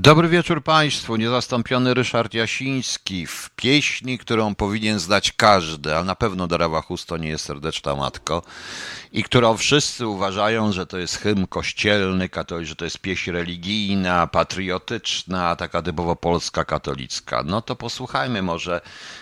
Dobry wieczór Państwu. Niezastąpiony Ryszard Jasiński w pieśni, którą powinien znać każdy, a na pewno Darawa Chusto nie jest serdeczna matko i którą wszyscy uważają, że to jest hymn kościelny, że to jest pieśń religijna, patriotyczna, taka typowo polska, katolicka. No to posłuchajmy może.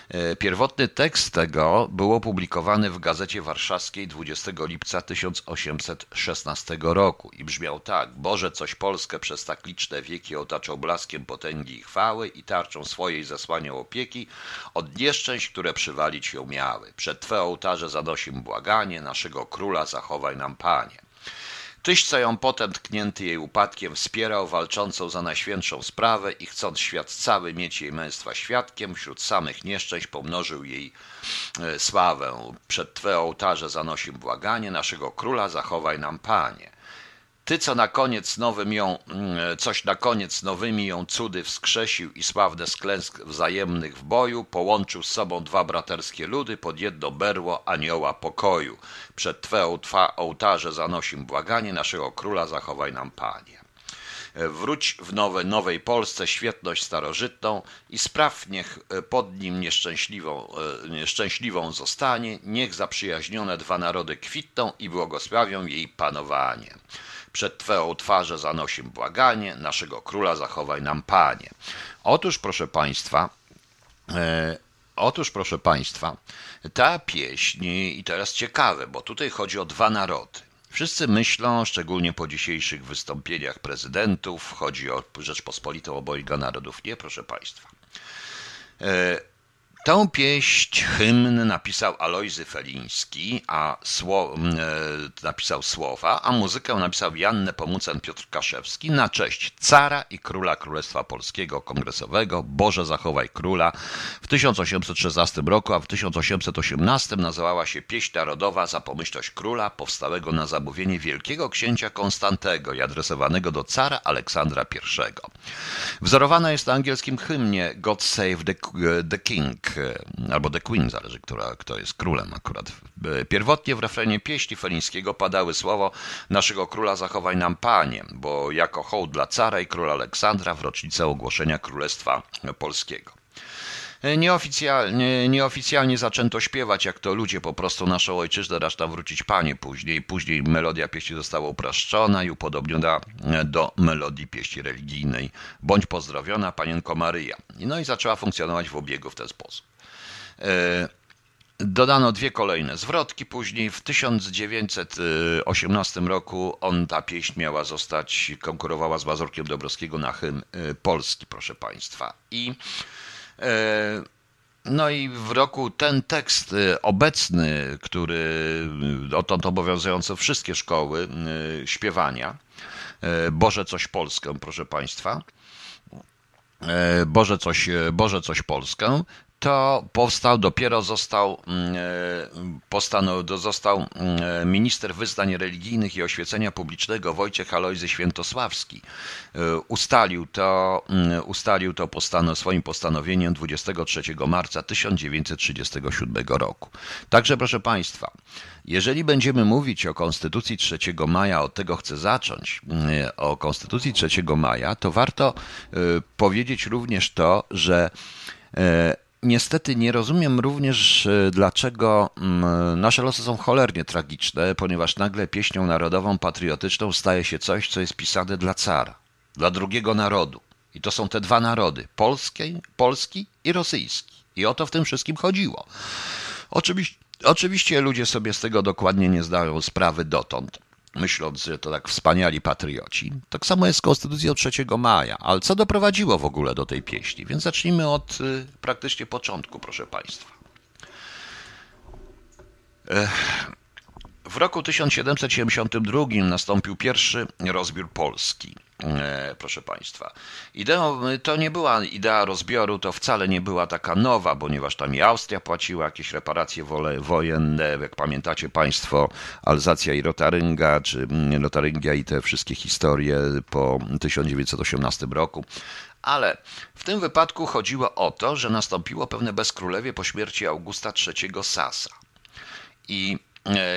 E, pierwotny tekst tego był opublikowany w Gazecie Warszawskiej 20 lipca 1816 roku i brzmiał tak. Boże, coś Polskę przez tak liczne wieki otaczał blaskiem potęgi i chwały i tarczą swojej zasłaniał opieki od nieszczęść, które przywalić ją miały. Przed Twe ołtarze zanosimy błaganie naszego króla króla zachowaj nam Panie. Tyś, co ją potem tknięty jej upadkiem wspierał, walczącą za najświętszą sprawę i chcąc świat cały mieć jej męstwa świadkiem, wśród samych nieszczęść pomnożył jej e, sławę. Przed Twe ołtarze zanosim błaganie, naszego króla zachowaj nam Panie. Ty, co na koniec nowym ją, mm, coś na koniec nowymi ją cudy wskrzesił i sławne sklęsk wzajemnych w boju, połączył z sobą dwa braterskie ludy pod jedno berło anioła pokoju. Przed Twe ołtarze zanosim błaganie, naszego króla zachowaj nam Panie. Wróć w nowe, nowej Polsce świetność starożytną i spraw niech pod nim nieszczęśliwą, e, nieszczęśliwą zostanie, niech zaprzyjaźnione dwa narody kwitną i błogosławią jej panowanie. Przed Twoją twarzę zanosim błaganie, naszego króla zachowaj nam Panie. Otóż, proszę Państwa, e, Otóż, proszę Państwa, ta pieśń, i teraz ciekawe, bo tutaj chodzi o dwa narody. Wszyscy myślą, szczególnie po dzisiejszych wystąpieniach prezydentów, chodzi o Rzeczpospolitą obojga narodów. Nie, proszę Państwa. E, Tę pieść, hymn napisał Alojzy Feliński, a sło, e, napisał słowa, a muzykę napisał Jan Nepomucen Piotr Kaszewski na cześć cara i króla Królestwa Polskiego Kongresowego Boże Zachowaj Króla w 1816 roku, a w 1818 nazywała się Pieśń Narodowa za pomyślność króla powstałego na zamówienie wielkiego księcia Konstantego i adresowanego do cara Aleksandra I. Wzorowana jest na angielskim hymnie God Save the, the King albo The Queen, zależy która, kto jest królem akurat. Pierwotnie w refrenie pieśni felińskiego padały słowo naszego króla zachowaj nam panie, bo jako hołd dla cara i króla Aleksandra w rocznicę ogłoszenia Królestwa Polskiego. Nieoficjalnie, nieoficjalnie zaczęto śpiewać, jak to ludzie po prostu naszą ojczyznę reszta wrócić panie później. Później melodia pieśni została upraszczona i upodobniona do melodii pieśni religijnej. Bądź pozdrowiona panienko Maryja. No i zaczęła funkcjonować w obiegu w ten sposób. E, dodano dwie kolejne zwrotki. Później w 1918 roku on, ta pieśń miała zostać, konkurowała z Mazurkiem Dobrowskiego na hymn e, polski, proszę Państwa. I e, no i w roku ten tekst obecny, który dotąd obowiązujący wszystkie szkoły śpiewania, Boże coś Polskę, proszę Państwa, Boże coś, Boże coś Polskę, to powstał, dopiero został, mm, e, postanowił, został mm, minister wyznań religijnych i oświecenia publicznego Wojciech Alojzy Świętosławski. E, ustalił to, mm, ustalił to postano, swoim postanowieniem 23 marca 1937 roku. Także proszę Państwa, jeżeli będziemy mówić o Konstytucji 3 maja, od tego chcę zacząć, o Konstytucji 3 maja, to warto e, powiedzieć również to, że Niestety nie rozumiem również, e, dlaczego mm, nasze losy są cholernie tragiczne, ponieważ nagle pieśnią narodową, patriotyczną staje się coś, co jest pisane dla cara, dla drugiego narodu. I to są te dwa narody, polski, polski i rosyjski. I o to w tym wszystkim chodziło. Oczywiście, oczywiście ludzie sobie z tego dokładnie nie zdają sprawy dotąd myśląc, że to tak wspaniali patrioci. Tak samo jest z Konstytucją 3 maja. Ale co doprowadziło w ogóle do tej pieśni? Więc zacznijmy od y, praktycznie początku, proszę Państwa. W roku 1772 nastąpił pierwszy rozbiór Polski. E, proszę Państwa. Ideą, to nie była idea rozbioru, to wcale nie była taka nowa, ponieważ tam i Austria płaciła jakieś reparacje wojenne, jak pamiętacie Państwo, Alzacja i Rotarynga, czy Rotaryngia i te wszystkie historie po 1918 roku. Ale w tym wypadku chodziło o to, że nastąpiło pewne bezkrólewie po śmierci Augusta III Sasa. I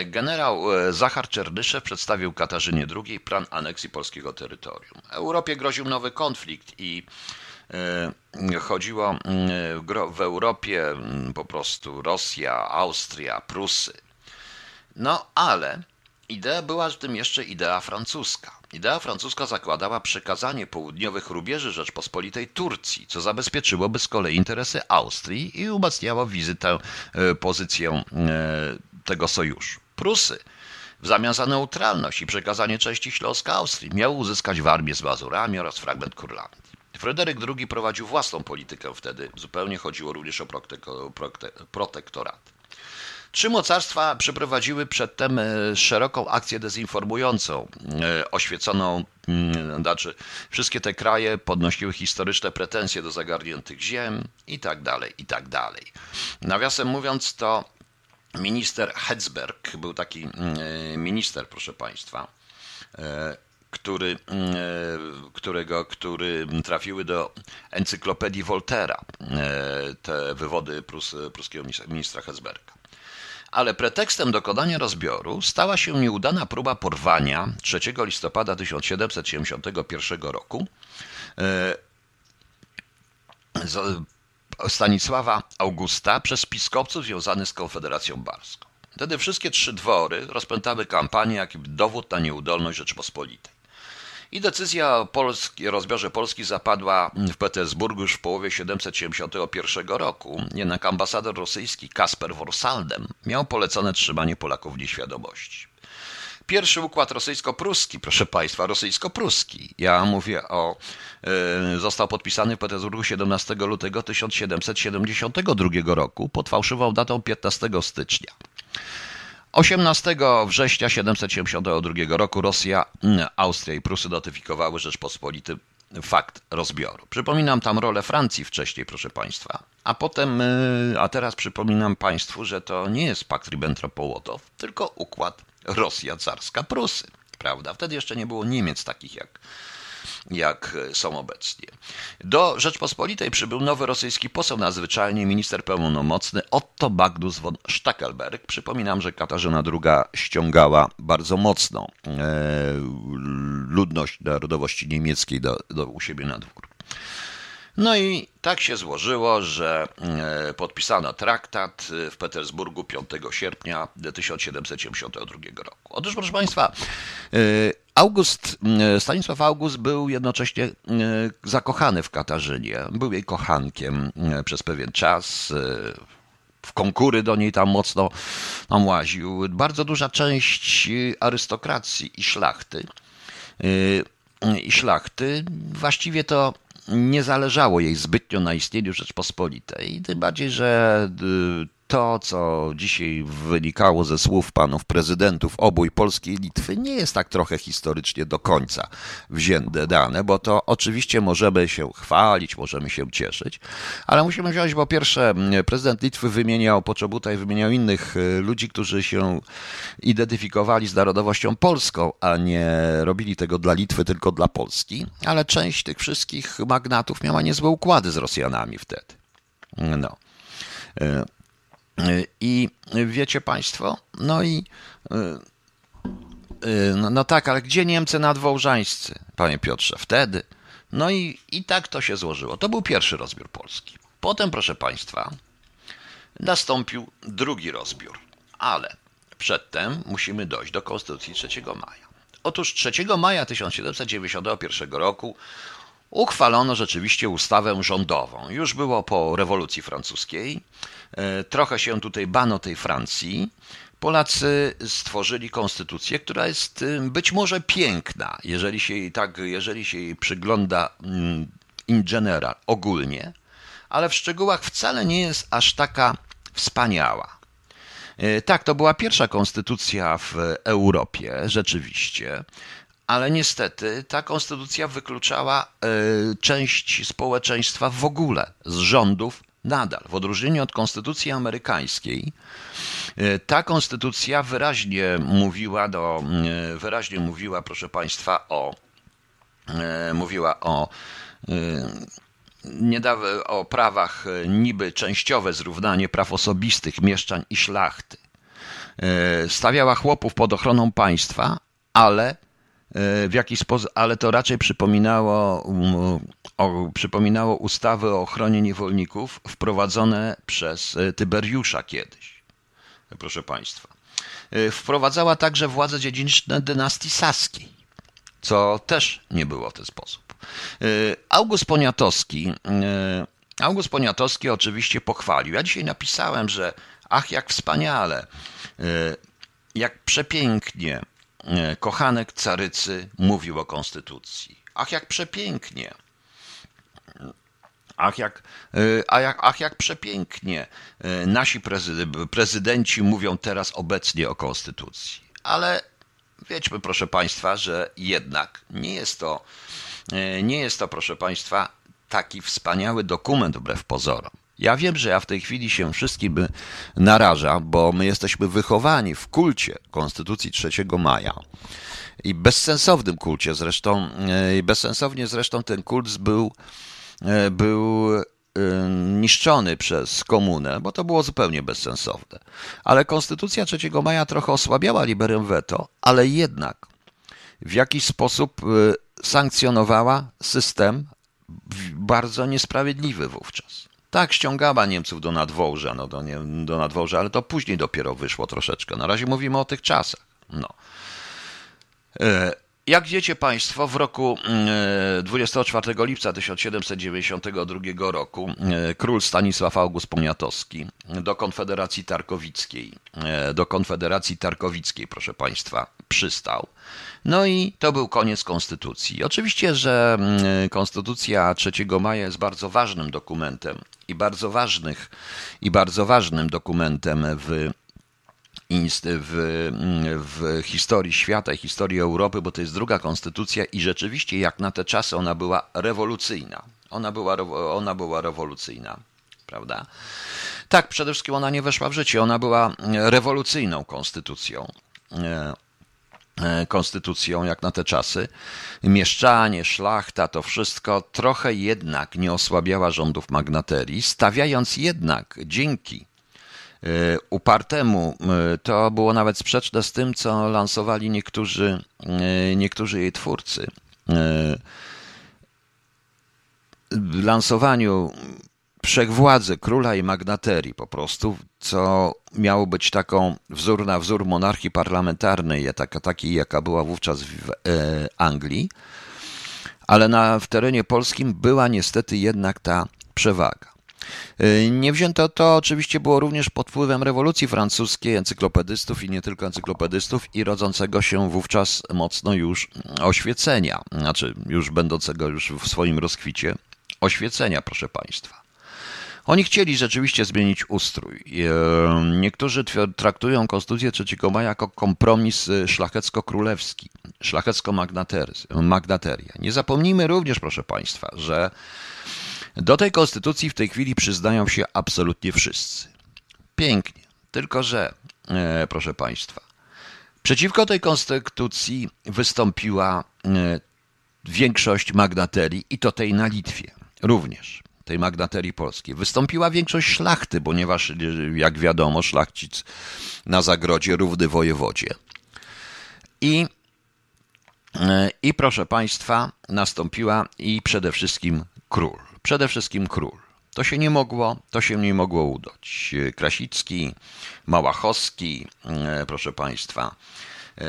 generał Zachar Czernyszew przedstawił Katarzynie II plan aneksji polskiego terytorium. Europie groził nowy konflikt i chodziło w Europie po prostu Rosja, Austria, Prusy. No ale idea była w tym jeszcze idea francuska. Idea francuska zakładała przekazanie południowych rubieży Rzeczpospolitej Turcji, co zabezpieczyłoby z kolei interesy Austrii i umacniało wizytę, pozycję tego sojuszu. Prusy w zamian za neutralność i przekazanie części Śląska Austrii miały uzyskać Warmię z Mazurami oraz fragment Kurlandii. Fryderyk II prowadził własną politykę wtedy, zupełnie chodziło również o protektorat. Trzy mocarstwa przeprowadziły przedtem e, szeroką akcję dezinformującą, e, oświeconą, mm, znaczy wszystkie te kraje podnosiły historyczne pretensje do zagarniętych ziem i tak dalej, i tak dalej. Nawiasem mówiąc to minister Hetzberg, był taki mm, e, minister, proszę Państwa, który, mm, którego, który trafiły do encyklopedii Voltera, te wywody prus, pruskiego ministra Hetzberga ale pretekstem dokonania rozbioru stała się nieudana próba porwania 3 listopada 1771 roku e, Stanisława Augusta przez piskopców związanych z Konfederacją Barską. Wtedy wszystkie trzy dwory rozpętały kampanię jak dowód na nieudolność Rzeczpospolitej. I decyzja o Polski, rozbiorze Polski zapadła w Petersburgu już w połowie 771 roku. Jednak ambasador rosyjski Kasper Worsaldem miał polecone trzymanie Polaków w nieświadomości. Pierwszy układ rosyjsko-pruski, proszę Państwa, rosyjsko-pruski. Ja mówię o. Y, został podpisany w Petersburgu 17 lutego 1772 roku pod fałszywą datą 15 stycznia. 18 września 772 roku Rosja, mm, Austria i Prusy notyfikowały Rzeczpospolity fakt rozbioru. Przypominam tam rolę Francji wcześniej, proszę Państwa. A potem, y, a teraz przypominam Państwu, że to nie jest pakt Ribbentrop-Mołotow, tylko układ Rosja carska Prusy. Prawda? Wtedy jeszcze nie było Niemiec takich jak jak są obecnie. Do Rzeczpospolitej przybył nowy rosyjski poseł nadzwyczajnie, minister pełnomocny Otto Magnus von Stackelberg. Przypominam, że Katarzyna II ściągała bardzo mocno e, ludność narodowości niemieckiej do, do u siebie na dwór. No i tak się złożyło, że e, podpisano traktat w Petersburgu 5 sierpnia 1772 roku. Otóż, proszę Państwa, e, August, e, Stanisław August był jednocześnie zakochany w Katarzynie. Był jej kochankiem przez pewien czas. W konkury do niej tam mocno tam łaził. Bardzo duża część arystokracji i szlachty i szlachty właściwie to nie zależało jej zbytnio na istnieniu Rzeczpospolitej. Tym bardziej, że y, to, co dzisiaj wynikało ze słów panów prezydentów obój Polski i Litwy, nie jest tak trochę historycznie do końca wzięte dane, bo to oczywiście możemy się chwalić, możemy się cieszyć, ale musimy wziąć, bo pierwsze, prezydent Litwy wymieniał Poczobuta i wymieniał innych y, ludzi, którzy się identyfikowali z narodowością polską, a nie robili tego dla Litwy, tylko dla Polski, ale część tych wszystkich magnatów miała niezłe układy z Rosjanami wtedy. No. I wiecie Państwo, no i y, y, no, no, tak, ale gdzie Niemcy nadwołżańscy, panie Piotrze, wtedy? No i, i tak to się złożyło. To był pierwszy rozbiór Polski. Potem, proszę Państwa, nastąpił drugi rozbiór, ale przedtem musimy dojść do Konstytucji 3 maja. Otóż 3 maja 1791 roku uchwalono rzeczywiście ustawę rządową. Już było po rewolucji francuskiej. E, trochę się tutaj bano tej Francji. Polacy stworzyli konstytucję, która jest y, być może piękna, jeżeli się jej tak, jeżeli się jej przygląda mm, in general, ogólnie, ale w szczegółach wcale nie jest aż taka wspaniała. E, tak, to była pierwsza konstytucja w Europie, rzeczywiście, ale niestety ta konstytucja wykluczała e, część społeczeństwa w ogóle z rządów nadal. W odróżnieniu od konstytucji amerykańskiej, e, ta konstytucja wyraźnie mówiła, do, e, wyraźnie mówiła proszę Państwa, o, mówiła o o prawach niby częściowe zrównanie praw osobistych mieszczań i szlachty stawiała chłopów pod ochroną państwa, ale w jakiś sposób, ale to raczej przypominało, um, o, przypominało ustawy o ochronie niewolników wprowadzone przez Tyberiusza kiedyś. Proszę Państwa. Wprowadzała także władze dziedziczne dynastii saskiej, co też nie było w ten sposób. August Poniatowski August Poniatowski oczywiście pochwalił. Ja dzisiaj napisałem, że ach, jak wspaniale, e, jak przepięknie e, kochanek carycy mówił o konstytucji. Ach, jak przepięknie. Ach jak, e, ach, jak, ach, jak przepięknie nasi prezydenci mówią teraz obecnie o konstytucji. Ale wiedźmy, proszę Państwa, że jednak nie jest to, nie jest to, proszę Państwa, taki wspaniały dokument wbrew pozorom. Ja wiem, że ja w tej chwili się wszystkim narażam, bo my jesteśmy wychowani w kulcie Konstytucji 3 maja. I bezsensownym kulcie zresztą, e, i bezsensownie zresztą ten kult był, e, był e, niszczony przez komunę, bo to było zupełnie bezsensowne. Ale Konstytucja 3 maja trochę osłabiała liberem veto, ale jednak w jakiś sposób sankcjonowała system bardzo niesprawiedliwy wówczas. Tak, ściągała Niemców do nadwołża, no do, nie, do nadwołża, ale to później dopiero wyszło troszeczkę. Na razie mówimy o tych czasach. No. E, jak wiecie Państwo, w roku 24 mm, lipca 1792 roku e, król Stanisław August Poniatowski do Konfederacji Tarkowickiej, e, do Konfederacji Tarkowickiej, proszę Państwa, przystał. No i to był koniec konstytucji. Oczywiście, że mm, konstytucja 3 maja jest bardzo ważnym dokumentem i bardzo ważnych i bardzo ważnym dokumentem w w, w historii świata i historii Europy, bo to jest druga konstytucja i rzeczywiście jak na te czasy ona była rewolucyjna. Ona była, ona była rewolucyjna, prawda? Tak, przede wszystkim ona nie weszła w życie. Ona była rewolucyjną konstytucją. E, konstytucją, jak na te czasy. Mieszczanie, szlachta, to wszystko trochę jednak nie osłabiała rządów magnaterii, stawiając jednak dzięki E, upartemu. E, to było nawet sprzeczne z tym, co lansowali niektórzy, niektórzy jej twórcy. W lansowaniu wszechwładzy króla i magnaterii po prostu, co miało być taką wzór na wzór monarchii parlamentarnej, takiej jaka była wówczas w Anglii, ale na, w terenie polskim była niestety jednak ta przewaga. Y, nie wzięto to oczywiście było również pod wpływem rewolucji francuskiej, encyklopedystów i nie tylko encyklopedystów i rodzącego się wówczas mocno już oświecenia, znaczy już będącego już w swoim rozkwicie oświecenia, proszę Państwa. Oni chcieli rzeczywiście zmienić ustrój. Y, niektórzy traktują Konstytucję 3 maja jako kompromis y, szlachecko-królewski, szlachecko-magnateria. Nie zapomnijmy również, proszę Państwa, że do tej konstytucji w tej chwili przyznają się absolutnie wszyscy. Pięknie. Tylko, że, e, proszę Państwa, przeciwko tej konstytucji wystąpiła e, większość magnaterii i to tej na Litwie również tej magnaterii polskiej. Wystąpiła większość szlachty, ponieważ, jak wiadomo, szlachcic na zagrodzie równy wojewodzie. I, e, I proszę Państwa, nastąpiła i przede wszystkim król. Przede wszystkim król. To się nie mogło, to się nie mogło udać. Krasicki, Małachowski, e, proszę Państwa, e,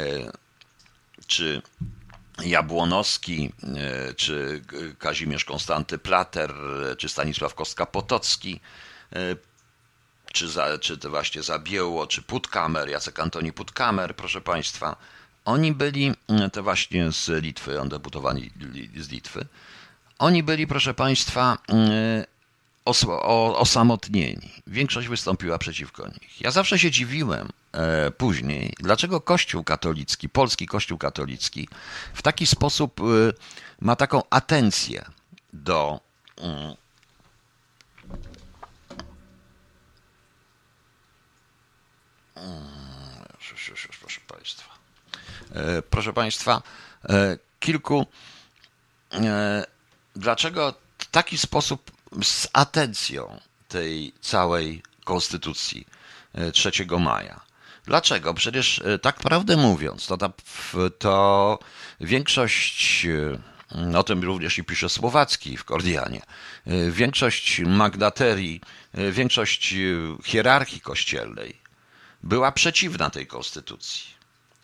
czy Jabłonowski, e, czy Kazimierz Konstanty Plater, czy Stanisław Kostka-Potocki, czy, za, czy to właśnie Zabieło, czy Putkamer, Jacek Antoni Putkamer, proszę Państwa. Oni byli to właśnie z Litwy, on deputowani z Litwy. Oni byli, proszę Państwa, mm, osamotnieni. Większość wystąpiła przeciwko nich. Ja zawsze się dziwiłem e, później, dlaczego Kościół katolicki, polski Kościół katolicki w taki sposób e, ma taką atencję do. Mm, proszę Państwa. E, proszę Państwa, kilku dlaczego w taki sposób z atencją tej całej konstytucji 3 e, maja. Dlaczego? Przecież tak prawdę mówiąc, to, ta, to większość, o tym również i pisze Słowacki w Kordianie, większość magdaterii, większość hierarchii kościelnej była przeciwna tej konstytucji.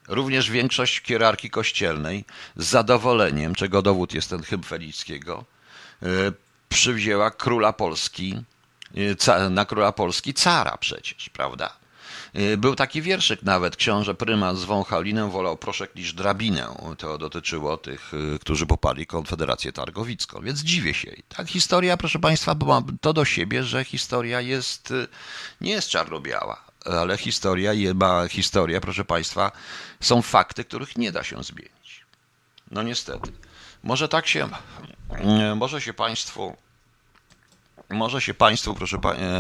Również większość hierarchii kościelnej z zadowoleniem, czego dowód jest ten hymn Felickiego, przywzięła króla Polski, na króla Polski cara przecież, prawda? Y, był taki wierszyk nawet, książę prymat z Wąchalinę wolał proszek niż drabinę. To dotyczyło tych, y, którzy poparli Konfederację Targowicką, więc dziwię się. Tak, historia, proszę Państwa, ma to do siebie, że historia jest, y, nie jest czarno-biała, ale historia ma historia, proszę Państwa, są fakty, których nie da się zmienić. No niestety. Może tak się, może się Państwu, może się Państwu, proszę,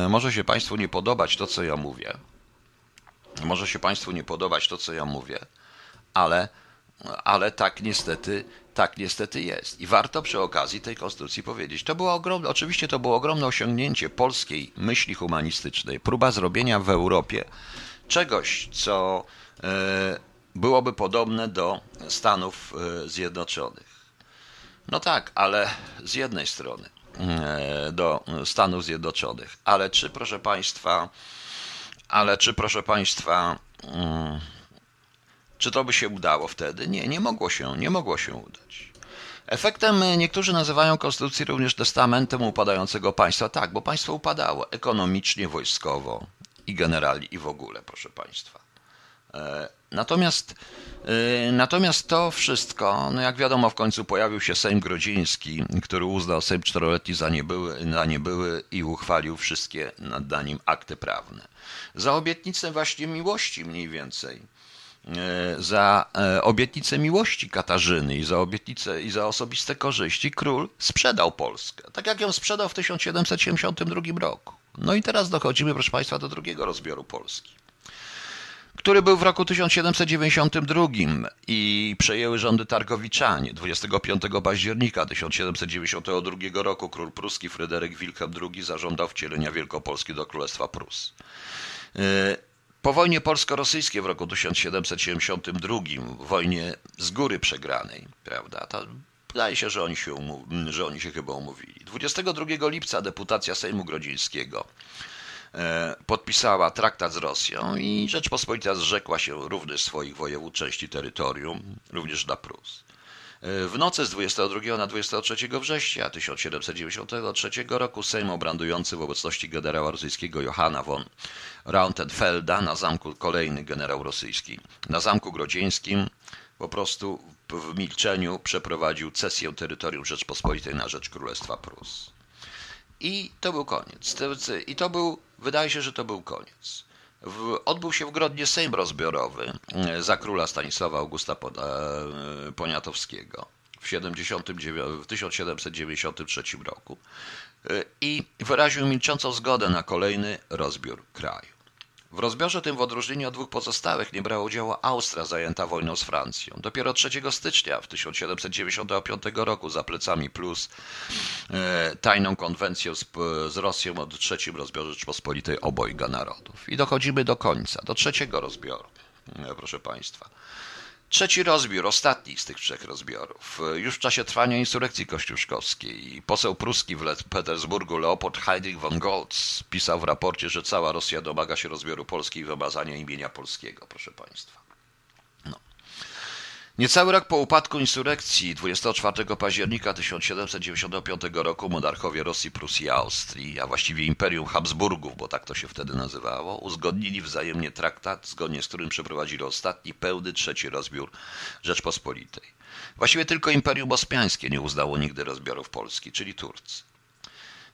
może się Państwu nie podobać to, co ja mówię, może się Państwu nie podobać to, co ja mówię, ale, ale tak niestety, tak niestety jest. I warto przy okazji tej konstytucji powiedzieć. To było ogromne, oczywiście to było ogromne osiągnięcie polskiej myśli humanistycznej, próba zrobienia w Europie czegoś, co e, byłoby podobne do Stanów e, Zjednoczonych. No tak, ale z jednej strony e, do Stanów Zjednoczonych, ale czy proszę Państwa, ale czy, proszę Państwa, mm, czy to by się udało wtedy? Nie, nie mogło się, nie mogło się udać. Efektem niektórzy nazywają konstytucję również testamentem upadającego państwa. Tak, bo państwo upadało ekonomicznie, wojskowo i generalnie i w ogóle, proszę Państwa. Natomiast, e, natomiast to wszystko, no jak wiadomo, w końcu pojawił się Sejm Grodziński, który uznał Sejm czteroletni za niebyły, za niebyły i uchwalił wszystkie nad nim akty prawne za obietnicę właśnie miłości mniej więcej, e, za e, obietnicę miłości Katarzyny i za obietnicę i za osobiste korzyści król sprzedał Polskę, tak jak ją sprzedał w 1772 roku. No i teraz dochodzimy, proszę Państwa, do drugiego rozbioru Polski, który był w roku 1792 i przejęły rządy Targowiczanie. 25 października 1792 roku król pruski Fryderyk Wilhelm II zażądał wcielenia Wielkopolski do Królestwa Prus. E, po wojnie polsko-rosyjskiej w roku 1772, wojnie z góry przegranej, prawda, to wydaje się, że oni się, że oni się chyba umówili. 22 lipca deputacja Sejmu Grodzińskiego podpisała traktat z Rosją i Rzeczpospolita zrzekła się również swoich wojewód części terytorium, również dla Prus. W nocy z 22 na 23 września 1793 roku Sejm obrandujący w obecności generała rosyjskiego Johanna von Rautenfelda na zamku, kolejny generał rosyjski, na zamku grodzieńskim po prostu w milczeniu przeprowadził cesję terytorium Rzeczpospolitej na rzecz Królestwa Prus. I to był koniec. I to był, wydaje się, że to był koniec. Odbył się w Grodnie Sejm rozbiorowy e, za króla Stanisława Augusta e, Poniatowskiego w, 79, w 1793 roku e, i wyraził milczącą zgodę na kolejny rozbiór kraju. W rozbiorze tym w odróżnieniu od dwóch pozostałych nie brała udziału Austria zajęta wojną z Francją. Dopiero 3 stycznia w 1795 roku za plecami plus e, tajną konwencją z, z Rosją o trzecim rozbiorze Rzeczpospolitej obojga narodów. I dochodzimy do końca, do trzeciego rozbioru, e, proszę Państwa. Trzeci rozbiór, ostatni z tych trzech rozbiorów. Już w czasie trwania insurrekcji kościuszkowskiej poseł pruski w Petersburgu Leopold Heydrich von Goltz pisał w raporcie, że cała Rosja domaga się rozbioru Polski i wymazania imienia polskiego, proszę Państwa. Niecały rok po upadku insurekcji 24 października 1795 roku monarchowie Rosji, Prusji i Austrii, a właściwie Imperium Habsburgów, bo tak to się wtedy nazywało, uzgodnili wzajemnie traktat, zgodnie z którym przeprowadzili ostatni, pełny trzeci rozbiór Rzeczpospolitej. Właściwie tylko Imperium Ospiańskie nie uznało nigdy rozbiorów Polski, czyli Turcy.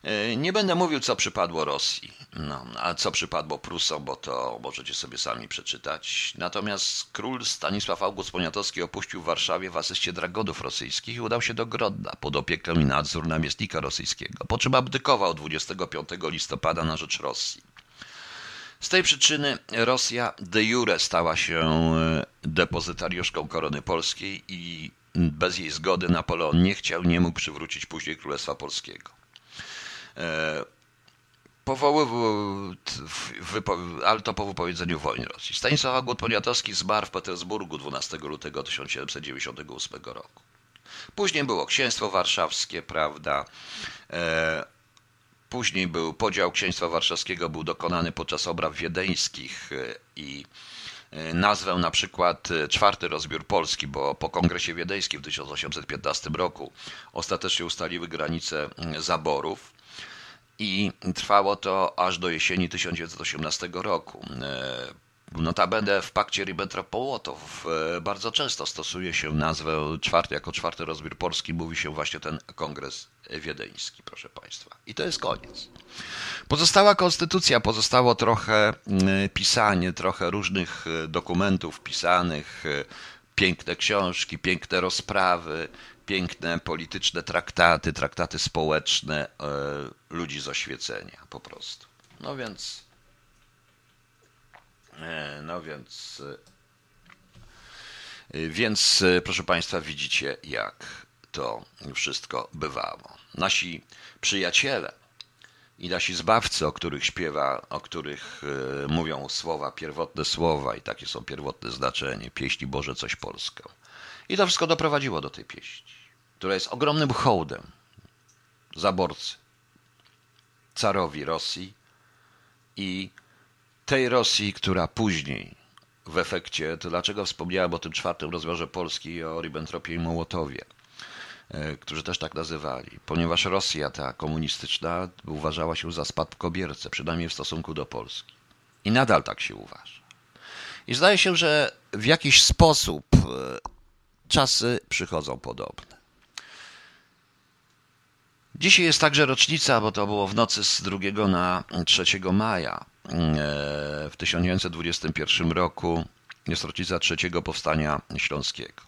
E, nie będę mówił, co przypadło Rosji, no, a co przypadło Prusom, bo to możecie sobie sami przeczytać. Natomiast król Stanisław August Poniatowski opuścił w Warszawie w asyście dragodów rosyjskich i udał się do Grodna pod opiekę i nadzór namiestnika rosyjskiego, po czym abdykował 25 listopada na rzecz Rosji. Z tej przyczyny Rosja de jure stała się e, depozytariuszką korony polskiej i bez jej zgody Napoleon nie chciał, nie mógł przywrócić później Królestwa Polskiego. E, powoływał, ale to po wypowiedzeniu wojny Rosji. Stanisław August Poniatowski zmarł w Petersburgu 12 lutego 1798 roku. Później było księstwo warszawskie, prawda? E, później był podział księstwa warszawskiego, był dokonany podczas obraw wiedeńskich e, i nazwę na przykład czwarty rozbiór Polski, bo po kongresie wiedeńskim w 1815 roku ostatecznie ustaliły granice zaborów i trwało to aż do jesieni 1918 roku. Notabene w pakcie Ribbentrop-Mołotow e, bardzo często stosuje się nazwę czwarty, jako czwarty rozbiór Polski, mówi się właśnie ten kongres wiedeński, proszę Państwa. I to jest koniec. Pozostała konstytucja, pozostało trochę pisanie, trochę różnych e, dokumentów pisanych, e, piękne książki, piękne rozprawy, piękne polityczne traktaty, traktaty społeczne ludzi z oświecenia po prostu. No więc E, no więc, e, więc e, proszę Państwa, widzicie jak to wszystko bywało. Nasi przyjaciele i nasi zbawcy, o których śpiewa, o których mówią słowa, pierwotne słowa i takie są pierwotne znaczenie, pieśni Boże coś Polską. I to wszystko doprowadziło do tej pieśni, która jest ogromnym hołdem zaborcy, carowi Rosji i tej Rosji, która później w efekcie, to dlaczego wspomniałem o tym czwartym rozmiarze Polski, o Ribbentropie i Mołotowie, e, którzy też tak nazywali, ponieważ Rosja ta komunistyczna uważała się za spadkobiercę, przynajmniej w stosunku do Polski. I nadal tak się uważa. I zdaje się, że w jakiś sposób e, czasy przychodzą podobne. Dzisiaj jest także rocznica, bo to było w nocy z 2 na 3 maja w 1921 roku jest rocznica trzeciego powstania śląskiego.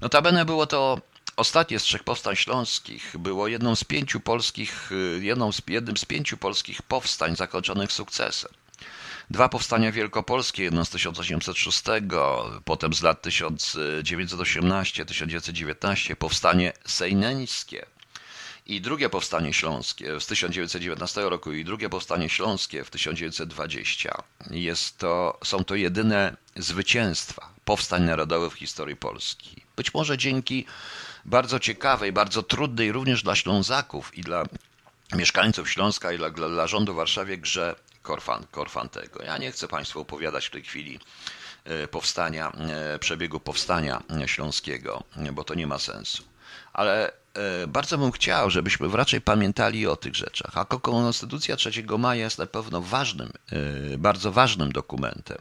Notabene było to ostatnie z trzech powstań śląskich. Było jedną z pięciu polskich, jedną z, jednym z pięciu polskich powstań zakończonych sukcesem. Dwa powstania wielkopolskie, jedno z 1806, potem z lat 1918-1919 powstanie sejneńskie i drugie powstanie śląskie z 1919 roku i drugie powstanie śląskie w 1920 jest to, są to jedyne zwycięstwa powstań narodowych w historii Polski. Być może dzięki bardzo ciekawej, bardzo trudnej również dla Ślązaków i dla mieszkańców Śląska i dla, dla rządu w Warszawie grze Korfan, Korfantego. Ja nie chcę Państwu opowiadać w tej chwili e, powstania, e, przebiegu powstania śląskiego, bo to nie ma sensu. Ale E, bardzo bym chciał, żebyśmy raczej pamiętali o tych rzeczach. A Konstytucja 3 maja jest na pewno ważnym, e, bardzo ważnym dokumentem.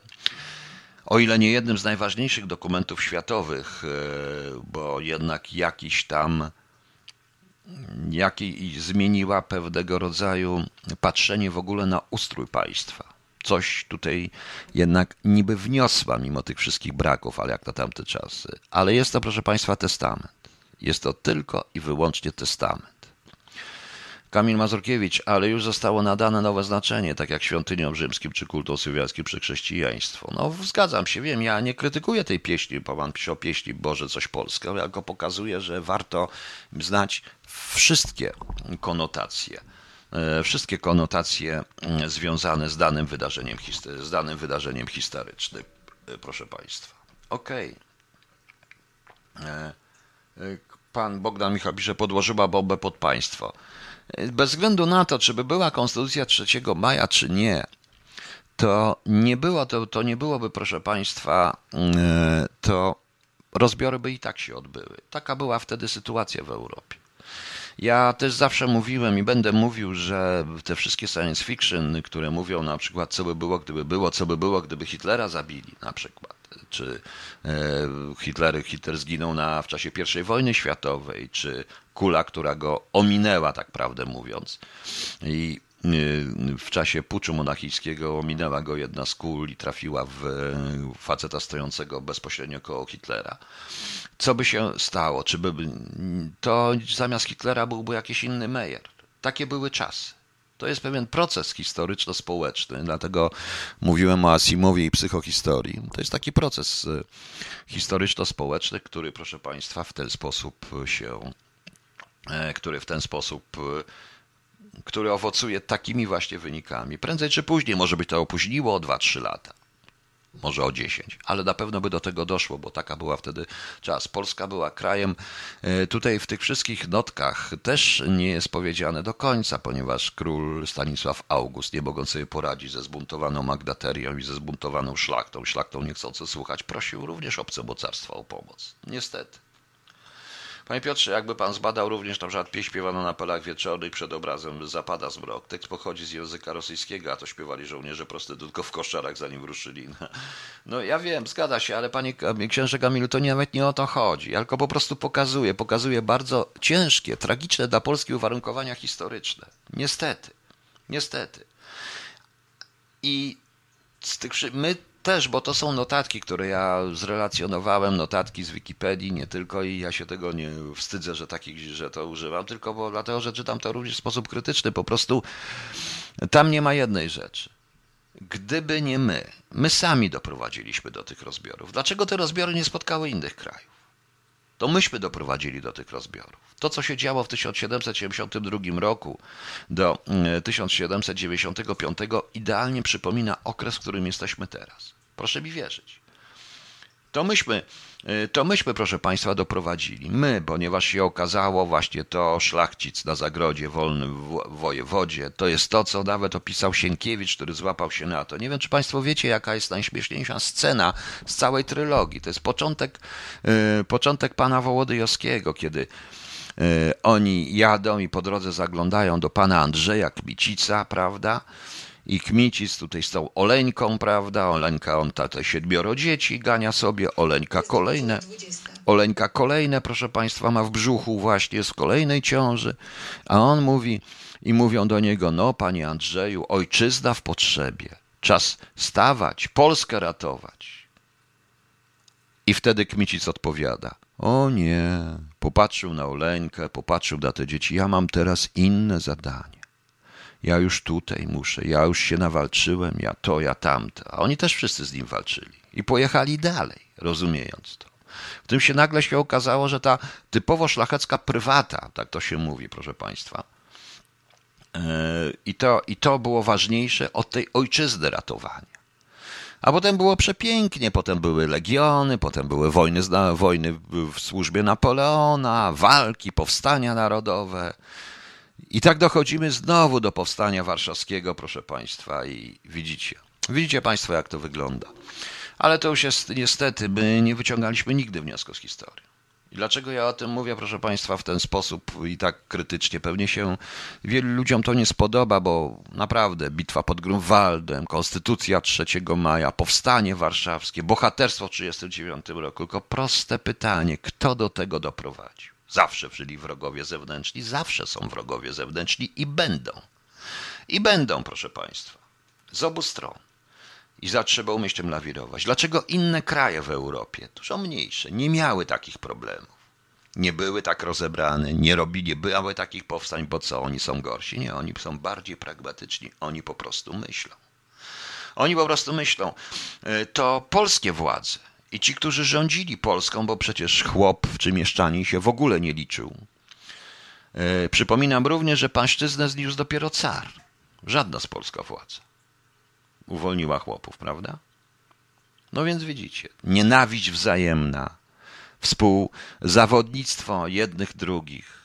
O ile nie jednym z najważniejszych dokumentów światowych, e, bo jednak jakiś tam jaki zmieniła pewnego rodzaju patrzenie w ogóle na ustrój państwa. Coś tutaj jednak niby wniosła, mimo tych wszystkich braków, ale jak na tamte czasy. Ale jest to, proszę Państwa, testament. Jest to tylko i wyłącznie testament. Kamil Mazurkiewicz, ale już zostało nadane nowe znaczenie, tak jak świątyniom rzymskim czy kultom słowiańskim czy chrześcijaństwo. No zgadzam się, wiem, ja nie krytykuję tej pieśni, bo pan o pieśni Boże coś Polskie, ale go pokazuję, że warto znać wszystkie konotacje e, wszystkie konotacje mm, związane z danym wydarzeniem, z danym wydarzeniem historycznym, e, proszę Państwa. Okej. Okay. Pan Bogdan Michał pisze, podłożyła bombę pod państwo. Bez względu na to, czy by była konstytucja 3 maja, czy nie, to nie, było, to, to nie byłoby, proszę Państwa, e, to rozbiory by i tak się odbyły. Taka była wtedy sytuacja w Europie. Ja też zawsze mówiłem i będę mówił, że te wszystkie science fiction, które mówią na przykład, co by było, gdyby było, co by było, gdyby Hitlera zabili, na przykład, czy e, Hitler, Hitler zginął na, w czasie I wojny światowej, czy kula, która go ominęła, tak prawdę mówiąc. I e, w czasie puczu monachijskiego ominęła go jedna z kul i trafiła w faceta stojącego bezpośrednio koło Hitlera. Co by się stało? Czy by to zamiast Hitlera byłby jakiś inny Meyer? Takie były czasy. To jest pewien proces historyczno-społeczny, dlatego mówiłem o Asimowie i psychohistorii. To jest taki proces y, historyczno-społeczny, który, proszę Państwa, w ten sposób się, e, który w ten sposób który owocuje takimi właśnie wynikami. Prędzej czy później może być to opóźniło o 2-3 lata może o 10, ale na pewno by do tego doszło, bo taka była wtedy czas. Polska była krajem, e, tutaj w tych wszystkich notkach też nie jest powiedziane do końca, ponieważ król Stanisław August, nie mogąc sobie poradzić ze zbuntowaną Magdaterią i ze zbuntowaną szlachtą, szlachtą nie chcący słuchać, prosił również obce mocarstwa o pomoc. Niestety. Panie Piotrze, jakby pan zbadał również na przykład pieśń śpiewaną na polach wieczornych przed obrazem Zapada zmrok. Tekst pochodzi z języka rosyjskiego, a to śpiewali żołnierze prostytutko w koszarach zanim ruszyli. No ja wiem, zgadza się, ale panie księże Kamilu, to nawet nie o to chodzi. Tylko po prostu pokazuje, pokazuje bardzo ciężkie, tragiczne dla Polski uwarunkowania historyczne. Niestety. Niestety. I z tych, my też, bo to są notatki, które ja zrelacjonowałem, notatki z Wikipedii, nie tylko i ja się tego nie wstydzę, że takich, że to używam, tylko bo dlatego, że czytam to również w sposób krytyczny. Po prostu tam nie ma jednej rzeczy. Gdyby nie my, my sami doprowadziliśmy do tych rozbiorów. Dlaczego te rozbiory nie spotkały innych krajów? To myśmy doprowadzili do tych rozbiorów. To, co się działo w 1772 roku do 1795, mm, idealnie przypomina okres, w którym jesteśmy teraz. Proszę mi wierzyć. To myśmy, y, to myśmy, proszę Państwa, doprowadzili. My, ponieważ się okazało właśnie to szlachcic na zagrodzie wolnym w wojewodzie, to jest to, co nawet opisał Sienkiewicz, który złapał się na to. Nie wiem, czy Państwo wiecie, jaka jest najśmieszniejsza scena z całej trylogii. To jest początek, yy, początek pana Wołodyjowskiego, kiedy yy, oni jadą i po drodze zaglądają do pana Andrzeja Kmicica, prawda? I Kmicic tutaj z tą Oleńką, prawda? Oleńka, on te siedmioro dzieci gania sobie, Oleńka kolejne. Oleńka kolejne, proszę Państwa, ma w brzuchu właśnie z kolejnej ciąży, a on mówi i mówią do niego, no panie Andrzeju, ojczyzna w potrzebie, czas stawać, Polskę ratować. I wtedy Kmicic odpowiada, o nie, popatrzył na Oleńkę, popatrzył na te dzieci, ja mam teraz inne zadanie ja już tutaj muszę, ja już się nawalczyłem, ja to, ja tamto. A oni też wszyscy z nim walczyli i pojechali dalej, rozumiejąc to. W tym się nagle się okazało, że ta typowo szlachecka prywata, tak to się mówi, proszę Państwa, e, i to, I to było ważniejsze od tej ojczyzny ratowania. A potem było przepięknie, potem były legiony, potem były wojny, wojny w służbie Napoleona, walki, powstania narodowe. I tak dochodzimy znowu do powstania warszawskiego, proszę Państwa, i widzicie, widzicie Państwo, jak to wygląda. Ale to już jest niestety, my nie wyciągaliśmy nigdy wniosków z historii. I dlaczego ja o tym mówię, proszę Państwa, w ten sposób i tak krytycznie? Pewnie się wielu ludziom to nie spodoba, bo naprawdę bitwa pod Grunwaldem, Konstytucja 3 maja, powstanie warszawskie, bohaterstwo w 1939 roku. Tylko proste pytanie, kto do tego doprowadził? Zawsze żyli wrogowie zewnętrzni, zawsze są wrogowie zewnętrzni i będą. I będą, proszę Państwa, z obu stron. I za trzeba umieć tym lawirować. Dlaczego inne kraje w Europie, dużo mniejsze, nie miały takich problemów? Nie były tak rozebrane, nie robili, były takich powstań, bo co, oni są gorsi? Nie, oni są bardziej pragmatyczni, oni po prostu myślą. Oni po prostu myślą, e, to polskie władze i ci, którzy rządzili Polską, bo przecież chłop czy mieszczanin się w ogóle nie liczył. E, przypominam również, że pańszczyznę zniósł dopiero car. Żadna z polska władza uwolniła chłopów, prawda? No więc widzicie, nienawiść wzajemna, współzawodnictwo jednych drugich,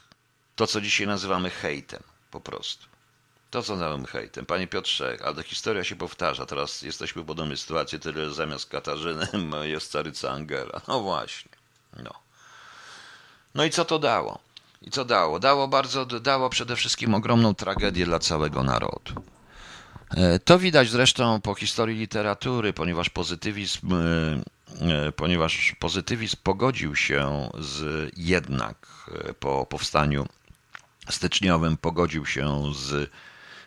to co dzisiaj nazywamy hejtem, po prostu. To, co nazywamy hejtem. Panie Piotrze, ale historia się powtarza. Teraz jesteśmy w podobnej sytuacji, tyle zamiast Katarzyny jest caryca Angela. No właśnie. No. No i co to dało? I co dało? Dało bardzo, dało przede wszystkim ogromną tragedię dla całego narodu. E, to widać zresztą po historii literatury, ponieważ pozytywizm, e, e, ponieważ pozytywizm pogodził się z jednak po powstaniu styczniowym, pogodził się z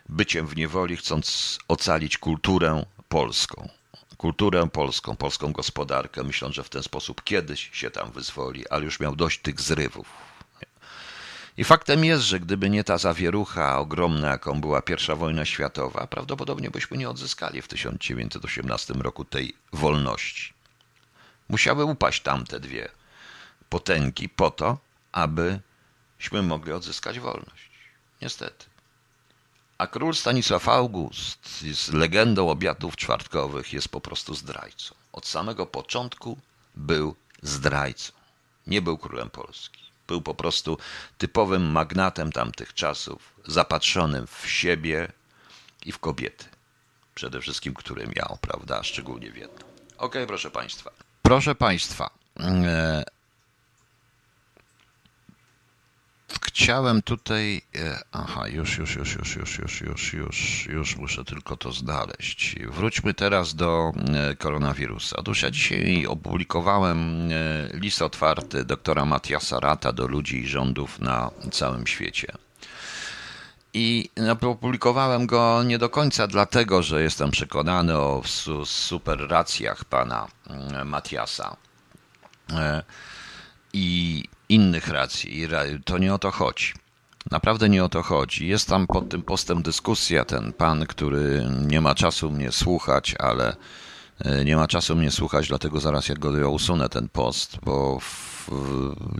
byciem w niewoli, chcąc ocalić kulturę polską. Kulturę polską, polską gospodarkę, myśląc, że w ten sposób kiedyś się tam wyzwoli, ale już miał dość tych zrywów. I faktem jest, że gdyby nie ta zawierucha ogromna, jaką była I wojna światowa, prawdopodobnie byśmy nie odzyskali w 1918 roku tej wolności. Musiały upaść tamte dwie potęgi po to, abyśmy mogli odzyskać wolność. Niestety. A król Stanisław August z legendą obiadów czwartkowych jest po prostu zdrajcą. Od samego początku był zdrajcą. Nie był królem Polski. Był po prostu typowym magnatem tamtych czasów, zapatrzonym w siebie i w kobiety. Przede wszystkim, które miał, prawda? Szczególnie w jedną. Okej, okay, proszę Państwa. Proszę Państwa, e, chciałem tutaj. E, aha, już, już, już, już, już, już, już, już, już muszę tylko to znaleźć. Wróćmy teraz do e, koronawirusa. Ja dzisiaj opublikowałem list otwarty doktora Matiasa Rata do ludzi i rządów na całym świecie. I opublikowałem go nie do końca dlatego, że jestem przekonany o super racjach pana mm, Matiasa e, i innych racji. To nie o to chodzi. Naprawdę nie o to chodzi. Jest tam pod tym postem dyskusja. Ten pan, który nie ma czasu mnie słuchać, ale e, nie ma czasu mnie słuchać, dlatego zaraz jak go usunę ten post, bo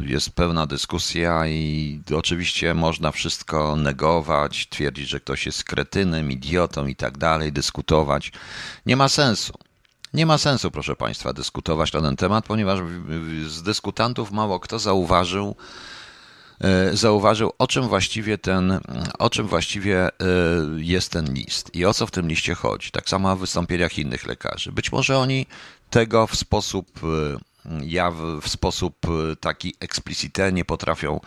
jest pewna dyskusja i oczywiście można wszystko negować, twierdzić, że ktoś jest kretynem, idiotą i tak dalej, dyskutować. Nie ma sensu. Nie ma sensu, proszę Państwa, dyskutować na ten temat, ponieważ z dyskutantów mało kto zauważył, e, zauważył, o czym właściwie ten, o czym właściwie e, jest ten list i o co w tym liście chodzi. Tak samo w wystąpieniach innych lekarzy. Być może oni tego w sposób e, ja w, w sposób taki eksplicite nie potrafią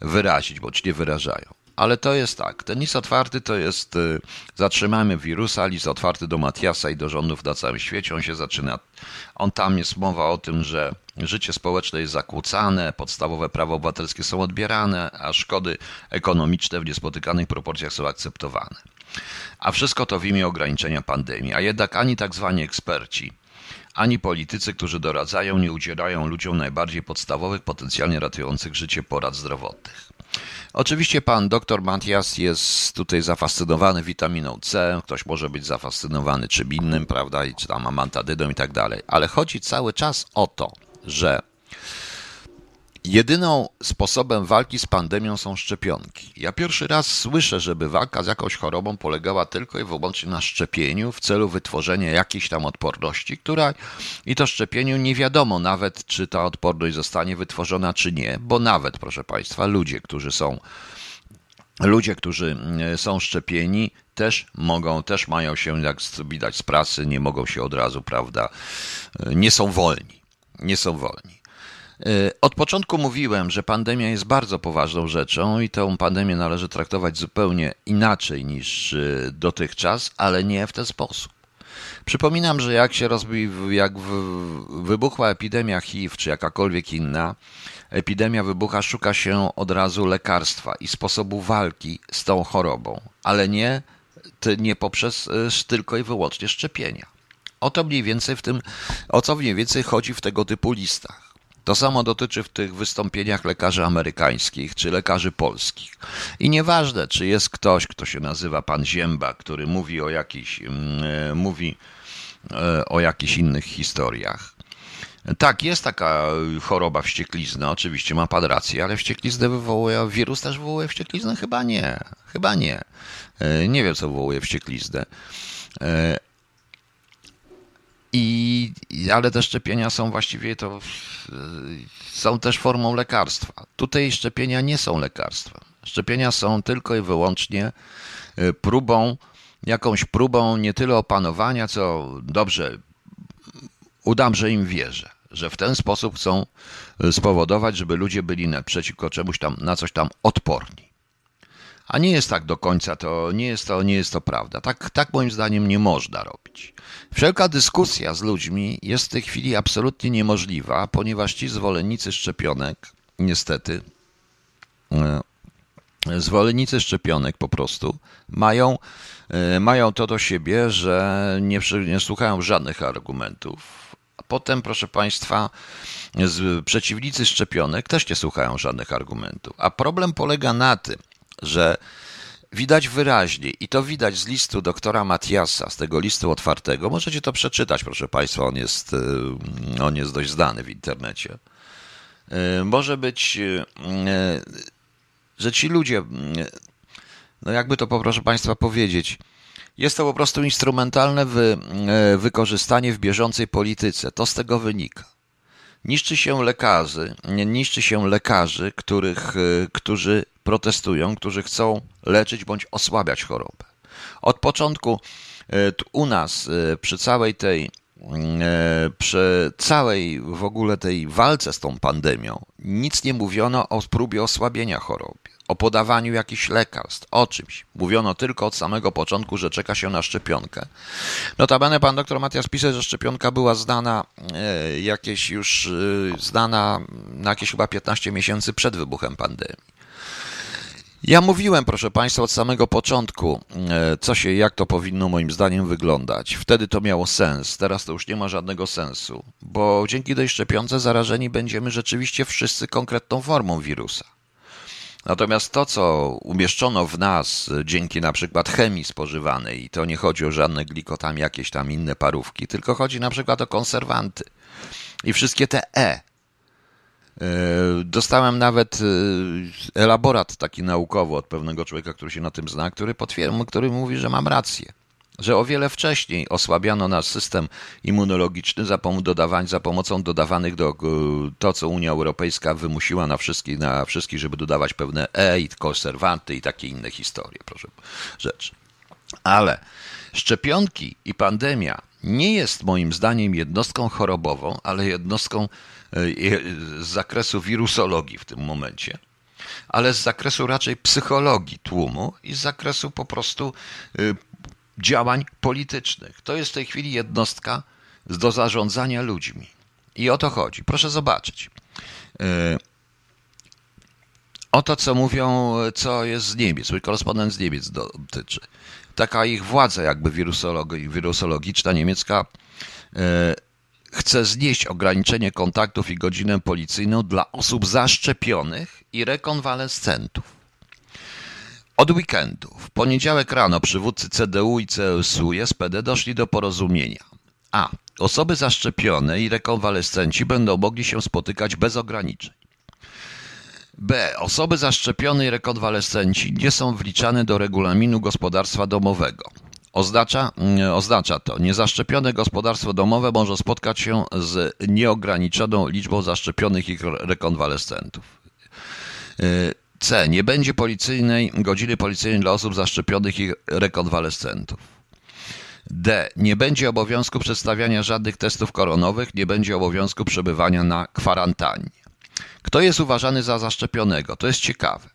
wyrazić, bądź nie wyrażają. Ale to jest tak, ten list otwarty to jest e, zatrzymamy wirusa, list otwarty do Matiasa i do rządów na całym świecie. On się zaczyna, on tam jest mowa o tym, że życie społeczne jest zakłócane, podstawowe prawa obywatelskie są odbierane, a szkody ekonomiczne w niespotykanych proporcjach są akceptowane. A wszystko to w imię ograniczenia pandemii. A jednak ani tak zwani eksperci, ani politycy, którzy doradzają, nie udzielają ludziom najbardziej podstawowych, potencjalnie ratujących życie porad zdrowotnych. Oczywiście pan dr Matias jest tutaj zafascynowany witaminą C, ktoś może być zafascynowany czym innym, prawda, czy tam amantadydą i tak dalej, ale chodzi cały czas o to, że Jedyną sposobem walki z pandemią są szczepionki. Ja pierwszy raz słyszę, żeby walka z jakąś chorobą polegała tylko i wyłącznie na szczepieniu w celu wytworzenia jakiejś tam odporności, która i to szczepieniu nie wiadomo nawet, czy ta odporność zostanie wytworzona, czy nie, bo nawet, proszę Państwa, ludzie, którzy są ludzie, którzy mm, są szczepieni, też mogą, też mają się, jak widać z prasy, nie mogą się od razu, prawda, nie są wolni. Nie są wolni. E, od początku mówiłem, że pandemia jest bardzo poważną rzeczą i tę pandemię należy traktować zupełnie inaczej niż e, dotychczas, ale nie w ten sposób. Przypominam, że jak się rozbił, jak wybuchła epidemia HIV czy jakakolwiek inna, epidemia wybucha, szuka się od razu lekarstwa i sposobu walki z tą chorobą, ale nie, nie poprzez e, tylko i wyłącznie szczepienia. O to mniej więcej w tym, o co mniej więcej chodzi w tego typu listach. To samo dotyczy w tych wystąpieniach lekarzy amerykańskich czy lekarzy polskich. I nieważne, czy jest ktoś, kto się nazywa pan Zięba, który mówi o jakichś, mm, e, mówi e, o jakichś innych historiach. Tak, jest taka choroba wścieklizna, oczywiście ma pan rację, ale wściekliznę wywołuje, wirus też wywołuje wściekliznę? Chyba nie, chyba nie. E, nie wiem, co wywołuje wściekliznę. I, ale te szczepienia są właściwie to są też formą lekarstwa. Tutaj szczepienia nie są lekarstwem. Szczepienia są tylko i wyłącznie y, próbą, jakąś próbą nie tyle opanowania, co dobrze, udam, że im wierzę, że w ten sposób chcą y, spowodować, żeby ludzie byli przeciwko czemuś tam, na coś tam odporni. A nie jest tak do końca, to nie jest to, nie jest to prawda. Tak, tak moim zdaniem nie można robić. Wszelka dyskusja z ludźmi jest w tej chwili absolutnie niemożliwa, ponieważ ci zwolennicy szczepionek, niestety, e, zwolennicy szczepionek po prostu mają, e, mają to do siebie, że nie, nie słuchają żadnych argumentów. A potem, proszę Państwa, przeciwnicy szczepionek też nie słuchają żadnych argumentów. A problem polega na tym, że widać wyraźnie, i to widać z listu doktora Matiasa, z tego listu otwartego. Możecie to przeczytać, proszę Państwa, on jest, y, on jest dość znany w internecie. Y, może być, y, że ci ludzie no jakby to proszę Państwa powiedzieć, jest to po prostu instrumentalne wy, wykorzystanie w bieżącej polityce. To z tego wynika. Niszczy się lekarzy, niszczy się lekarzy, których, e, którzy protestują, którzy chcą leczyć bądź osłabiać chorobę. Od początku e, u nas przy całej tej przy całej w ogóle tej walce z tą pandemią nic nie mówiono o próbie osłabienia choroby o podawaniu jakichś lekarstw, o czymś. Mówiono tylko od samego początku, że czeka się na szczepionkę. Notabene pan doktor Matias pisze, że szczepionka była znana e, jakieś już, e, znana na jakieś chyba 15 miesięcy przed wybuchem pandemii. Ja mówiłem, proszę Państwa, od samego początku, e, co się, jak to powinno moim zdaniem wyglądać. Wtedy to miało sens, teraz to już nie ma żadnego sensu, bo dzięki tej szczepionce zarażeni będziemy rzeczywiście wszyscy konkretną formą wirusa. Natomiast to, co umieszczono w nas dzięki na przykład chemii spożywanej, i to nie chodzi o żadne glikotami, jakieś tam inne parówki, tylko chodzi na przykład o konserwanty i wszystkie te E. e dostałem nawet e, elaborat taki naukowy od pewnego człowieka, który się na tym zna, który potwierdza, który mówi, że mam rację że o wiele wcześniej osłabiano nasz system immunologiczny za, pom dodawań, za pomocą dodawanych do to, co Unia Europejska wymusiła na wszystkich, na wszystkich żeby dodawać pewne E i konserwanty i takie inne historie, proszę rzeczy. Ale szczepionki i pandemia nie jest moim zdaniem jednostką chorobową, ale jednostką e, z zakresu wirusologii w tym momencie ale z zakresu raczej psychologii tłumu i z zakresu po prostu y, działań politycznych. To jest w tej chwili jednostka do zarządzania ludźmi. I o to chodzi. Proszę zobaczyć. E, o to, co mówią, co jest z Niemiec, mój korespondent z Niemiec dotyczy. Taka ich władza jakby wirusologiczna niemiecka e, chce znieść ograniczenie kontaktów i godzinę policyjną dla osób zaszczepionych i rekonwalescentów. Od weekendu, w poniedziałek rano przywódcy CDU i CSU i SPD doszli do porozumienia. A. Osoby zaszczepione i rekonwalescenci będą mogli się spotykać bez ograniczeń. B. Osoby zaszczepione i rekonwalescenci nie są wliczane do regulaminu gospodarstwa domowego. Oznacza, mm, oznacza to, niezaszczepione gospodarstwo domowe może spotkać się z nieograniczoną liczbą zaszczepionych i rekonwalescentów. C. Nie będzie policyjnej godziny policyjnej dla osób zaszczepionych i rekonwalescentów. D. Nie będzie obowiązku przedstawiania żadnych testów koronowych, nie będzie obowiązku przebywania na kwarantannie. Kto jest uważany za zaszczepionego? To jest ciekawe.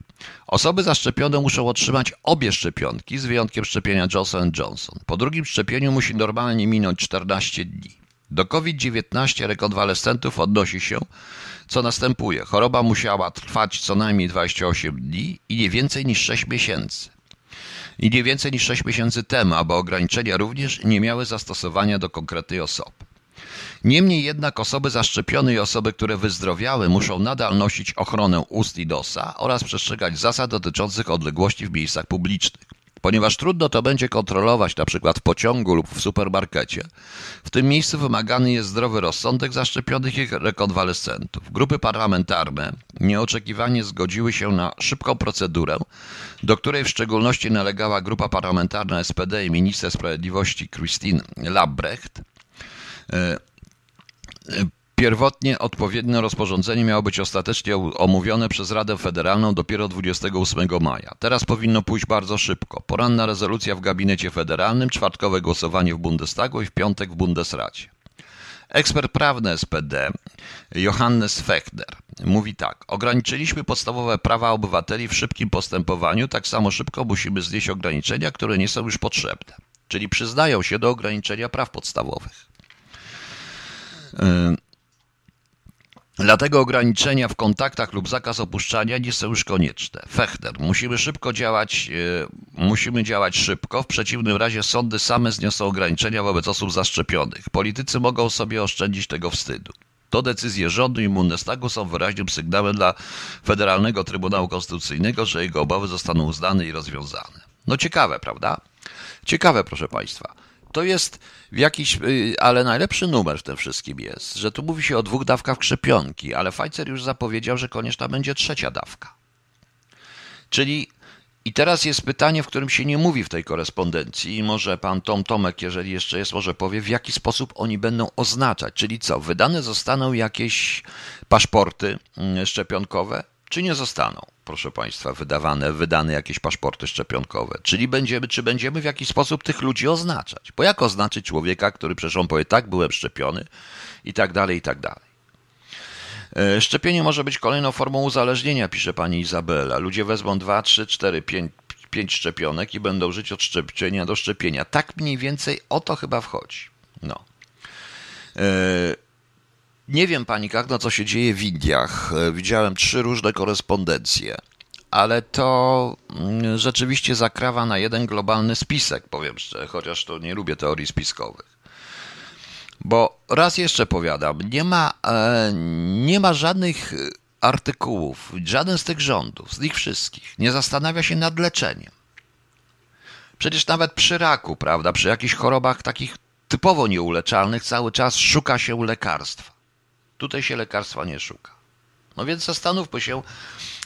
Osoby zaszczepione muszą otrzymać obie szczepionki, z wyjątkiem szczepienia Johnson Johnson. Po drugim szczepieniu musi normalnie minąć 14 dni. Do COVID-19 rekonwalescentów odnosi się, co następuje. Choroba musiała trwać co najmniej 28 dni i nie więcej niż 6 miesięcy. I nie więcej niż 6 miesięcy temu, aby ograniczenia również nie miały zastosowania do konkretnej osoby. Niemniej jednak osoby zaszczepione i osoby, które wyzdrowiały, muszą nadal nosić ochronę ust i nosa oraz przestrzegać zasad dotyczących odległości w miejscach publicznych. Ponieważ trudno to będzie kontrolować na przykład w pociągu lub w supermarkecie, w tym miejscu wymagany jest zdrowy rozsądek zaszczepionych i rekonwalescentów. Grupy parlamentarne nieoczekiwanie zgodziły się na szybką procedurę, do której w szczególności nalegała grupa parlamentarna SPD i minister sprawiedliwości Christine Labrecht. Pierwotnie odpowiednie rozporządzenie miało być ostatecznie omówione przez Radę Federalną dopiero 28 maja. Teraz powinno pójść bardzo szybko. Poranna rezolucja w gabinecie federalnym, czwartkowe głosowanie w Bundestagu i w piątek w Bundesracie. Ekspert prawny SPD Johannes Fechner mówi tak: Ograniczyliśmy podstawowe prawa obywateli w szybkim postępowaniu, tak samo szybko musimy znieść ograniczenia, które nie są już potrzebne. Czyli przyznają się do ograniczenia praw podstawowych. Yy, Dlatego ograniczenia w kontaktach lub zakaz opuszczania nie są już konieczne. Fechner, musimy szybko działać, e, musimy działać szybko, w przeciwnym razie sądy same zniosą ograniczenia wobec osób zaszczepionych. Politycy mogą sobie oszczędzić tego wstydu. To decyzje rządu i Bundestagu są wyraźnym sygnałem dla Federalnego Trybunału Konstytucyjnego, że jego obawy zostaną uznane i rozwiązane. No ciekawe, prawda? Ciekawe, proszę Państwa to jest jakiś, y, ale najlepszy numer w tym wszystkim jest, że tu mówi się o dwóch dawkach szczepionki, ale Pfizer już zapowiedział, że konieczna będzie trzecia dawka. Czyli I teraz jest pytanie, w którym się nie mówi w tej korespondencji, i może pan Tom Tomek, jeżeli jeszcze jest, może powie, w jaki sposób oni będą oznaczać. Czyli co, wydane zostaną jakieś paszporty mm, szczepionkowe, czy nie zostaną, proszę państwa, wydawane, wydane jakieś paszporty szczepionkowe? Czyli będziemy, czy będziemy w jakiś sposób tych ludzi oznaczać? Bo jak oznaczyć człowieka, który przecież on powie, tak, byłem szczepiony i tak dalej, i tak dalej. E, szczepienie może być kolejną formą uzależnienia, pisze pani Izabela. Ludzie wezmą 2, 3, 4, 5, 5 szczepionek i będą żyć od szczepienia do szczepienia. Tak mniej więcej o to chyba wchodzi. No. E, nie wiem, pani Kagno, co się dzieje w Indiach. E, widziałem trzy różne korespondencje, ale to mm, rzeczywiście zakrawa na jeden globalny spisek, powiem szczerze, chociaż to nie lubię teorii spiskowych. Bo raz jeszcze powiadam, nie ma, e, nie ma żadnych artykułów, żaden z tych rządów, z nich wszystkich, nie zastanawia się nad leczeniem. Przecież nawet przy raku, prawda, przy jakichś chorobach takich typowo nieuleczalnych, cały czas szuka się lekarstwa. Tutaj się lekarstwa nie szuka. No więc zastanówmy się,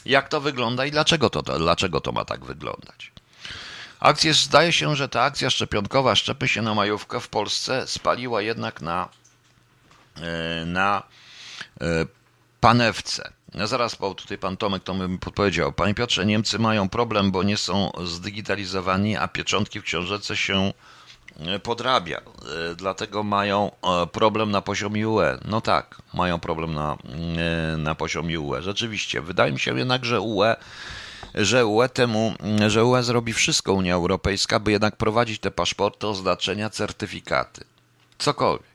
jak to wygląda i dlaczego to, dlaczego to ma tak wyglądać. Akcje, zdaje się, że ta akcja szczepionkowa Szczepy się na majówkę w Polsce spaliła jednak na, e, na e, panewce. No zaraz, bo tutaj pan Tomek to mi podpowiedział. Panie Piotrze, Niemcy mają problem, bo nie są zdigitalizowani, a pieczątki w książece się podrabia. Dlatego mają problem na poziomie UE. No tak, mają problem na, na poziomie UE. Rzeczywiście, wydaje mi się jednak, że UE że UE temu, że UE zrobi wszystko Unia Europejska, by jednak prowadzić te paszporty, oznaczenia, certyfikaty. Cokolwiek.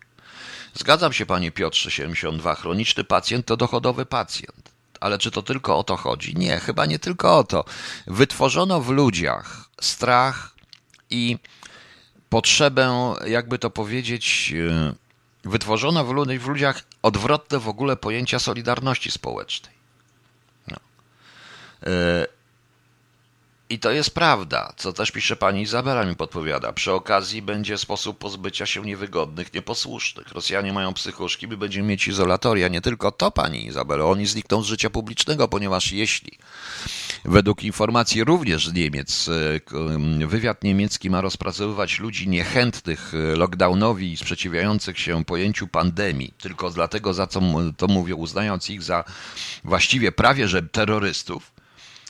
Zgadzam się, panie Piotrze 72. Chroniczny pacjent to dochodowy pacjent. Ale czy to tylko o to chodzi? Nie, chyba nie tylko o to. Wytworzono w ludziach strach i potrzebę, jakby to powiedzieć, e, wytworzono w ludziach odwrotne w ogóle pojęcia solidarności społecznej. No. I to jest prawda, co też pisze pani Izabela mi podpowiada. Przy okazji będzie sposób pozbycia się niewygodnych, nieposłusznych. Rosjanie mają psychuszki, by będziemy mieć izolatoria. Nie tylko to, pani Izabelo, oni znikną z życia publicznego, ponieważ jeśli według informacji również z Niemiec, e, wywiad niemiecki ma rozpracowywać ludzi niechętnych e, lockdownowi i sprzeciwiających się pojęciu pandemii, tylko dlatego, za co to mówię, uznając ich za właściwie prawie że terrorystów,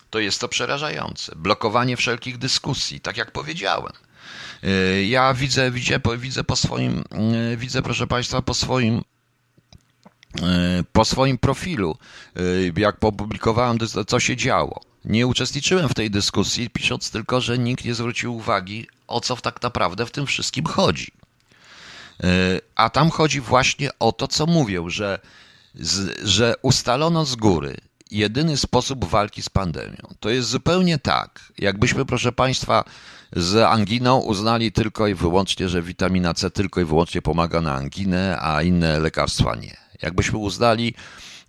to jest to przerażające. Blokowanie wszelkich dyskusji, tak jak powiedziałem. Y, ja widzę, widzę, widzę po swoim, y, widzę, proszę Państwa, po swoim y, po swoim profilu, jak opublikowałem, co się działo. Nie uczestniczyłem w tej dyskusji, pisząc tylko, że nikt nie zwrócił uwagi, o co tak naprawdę w tym wszystkim chodzi. A tam chodzi właśnie o to, co mówię, że, że ustalono z góry, jedyny sposób walki z pandemią. To jest zupełnie tak, jakbyśmy, proszę Państwa, z anginą uznali tylko i wyłącznie, że witamina C tylko i wyłącznie pomaga na anginę, a inne lekarstwa nie. Jakbyśmy uznali,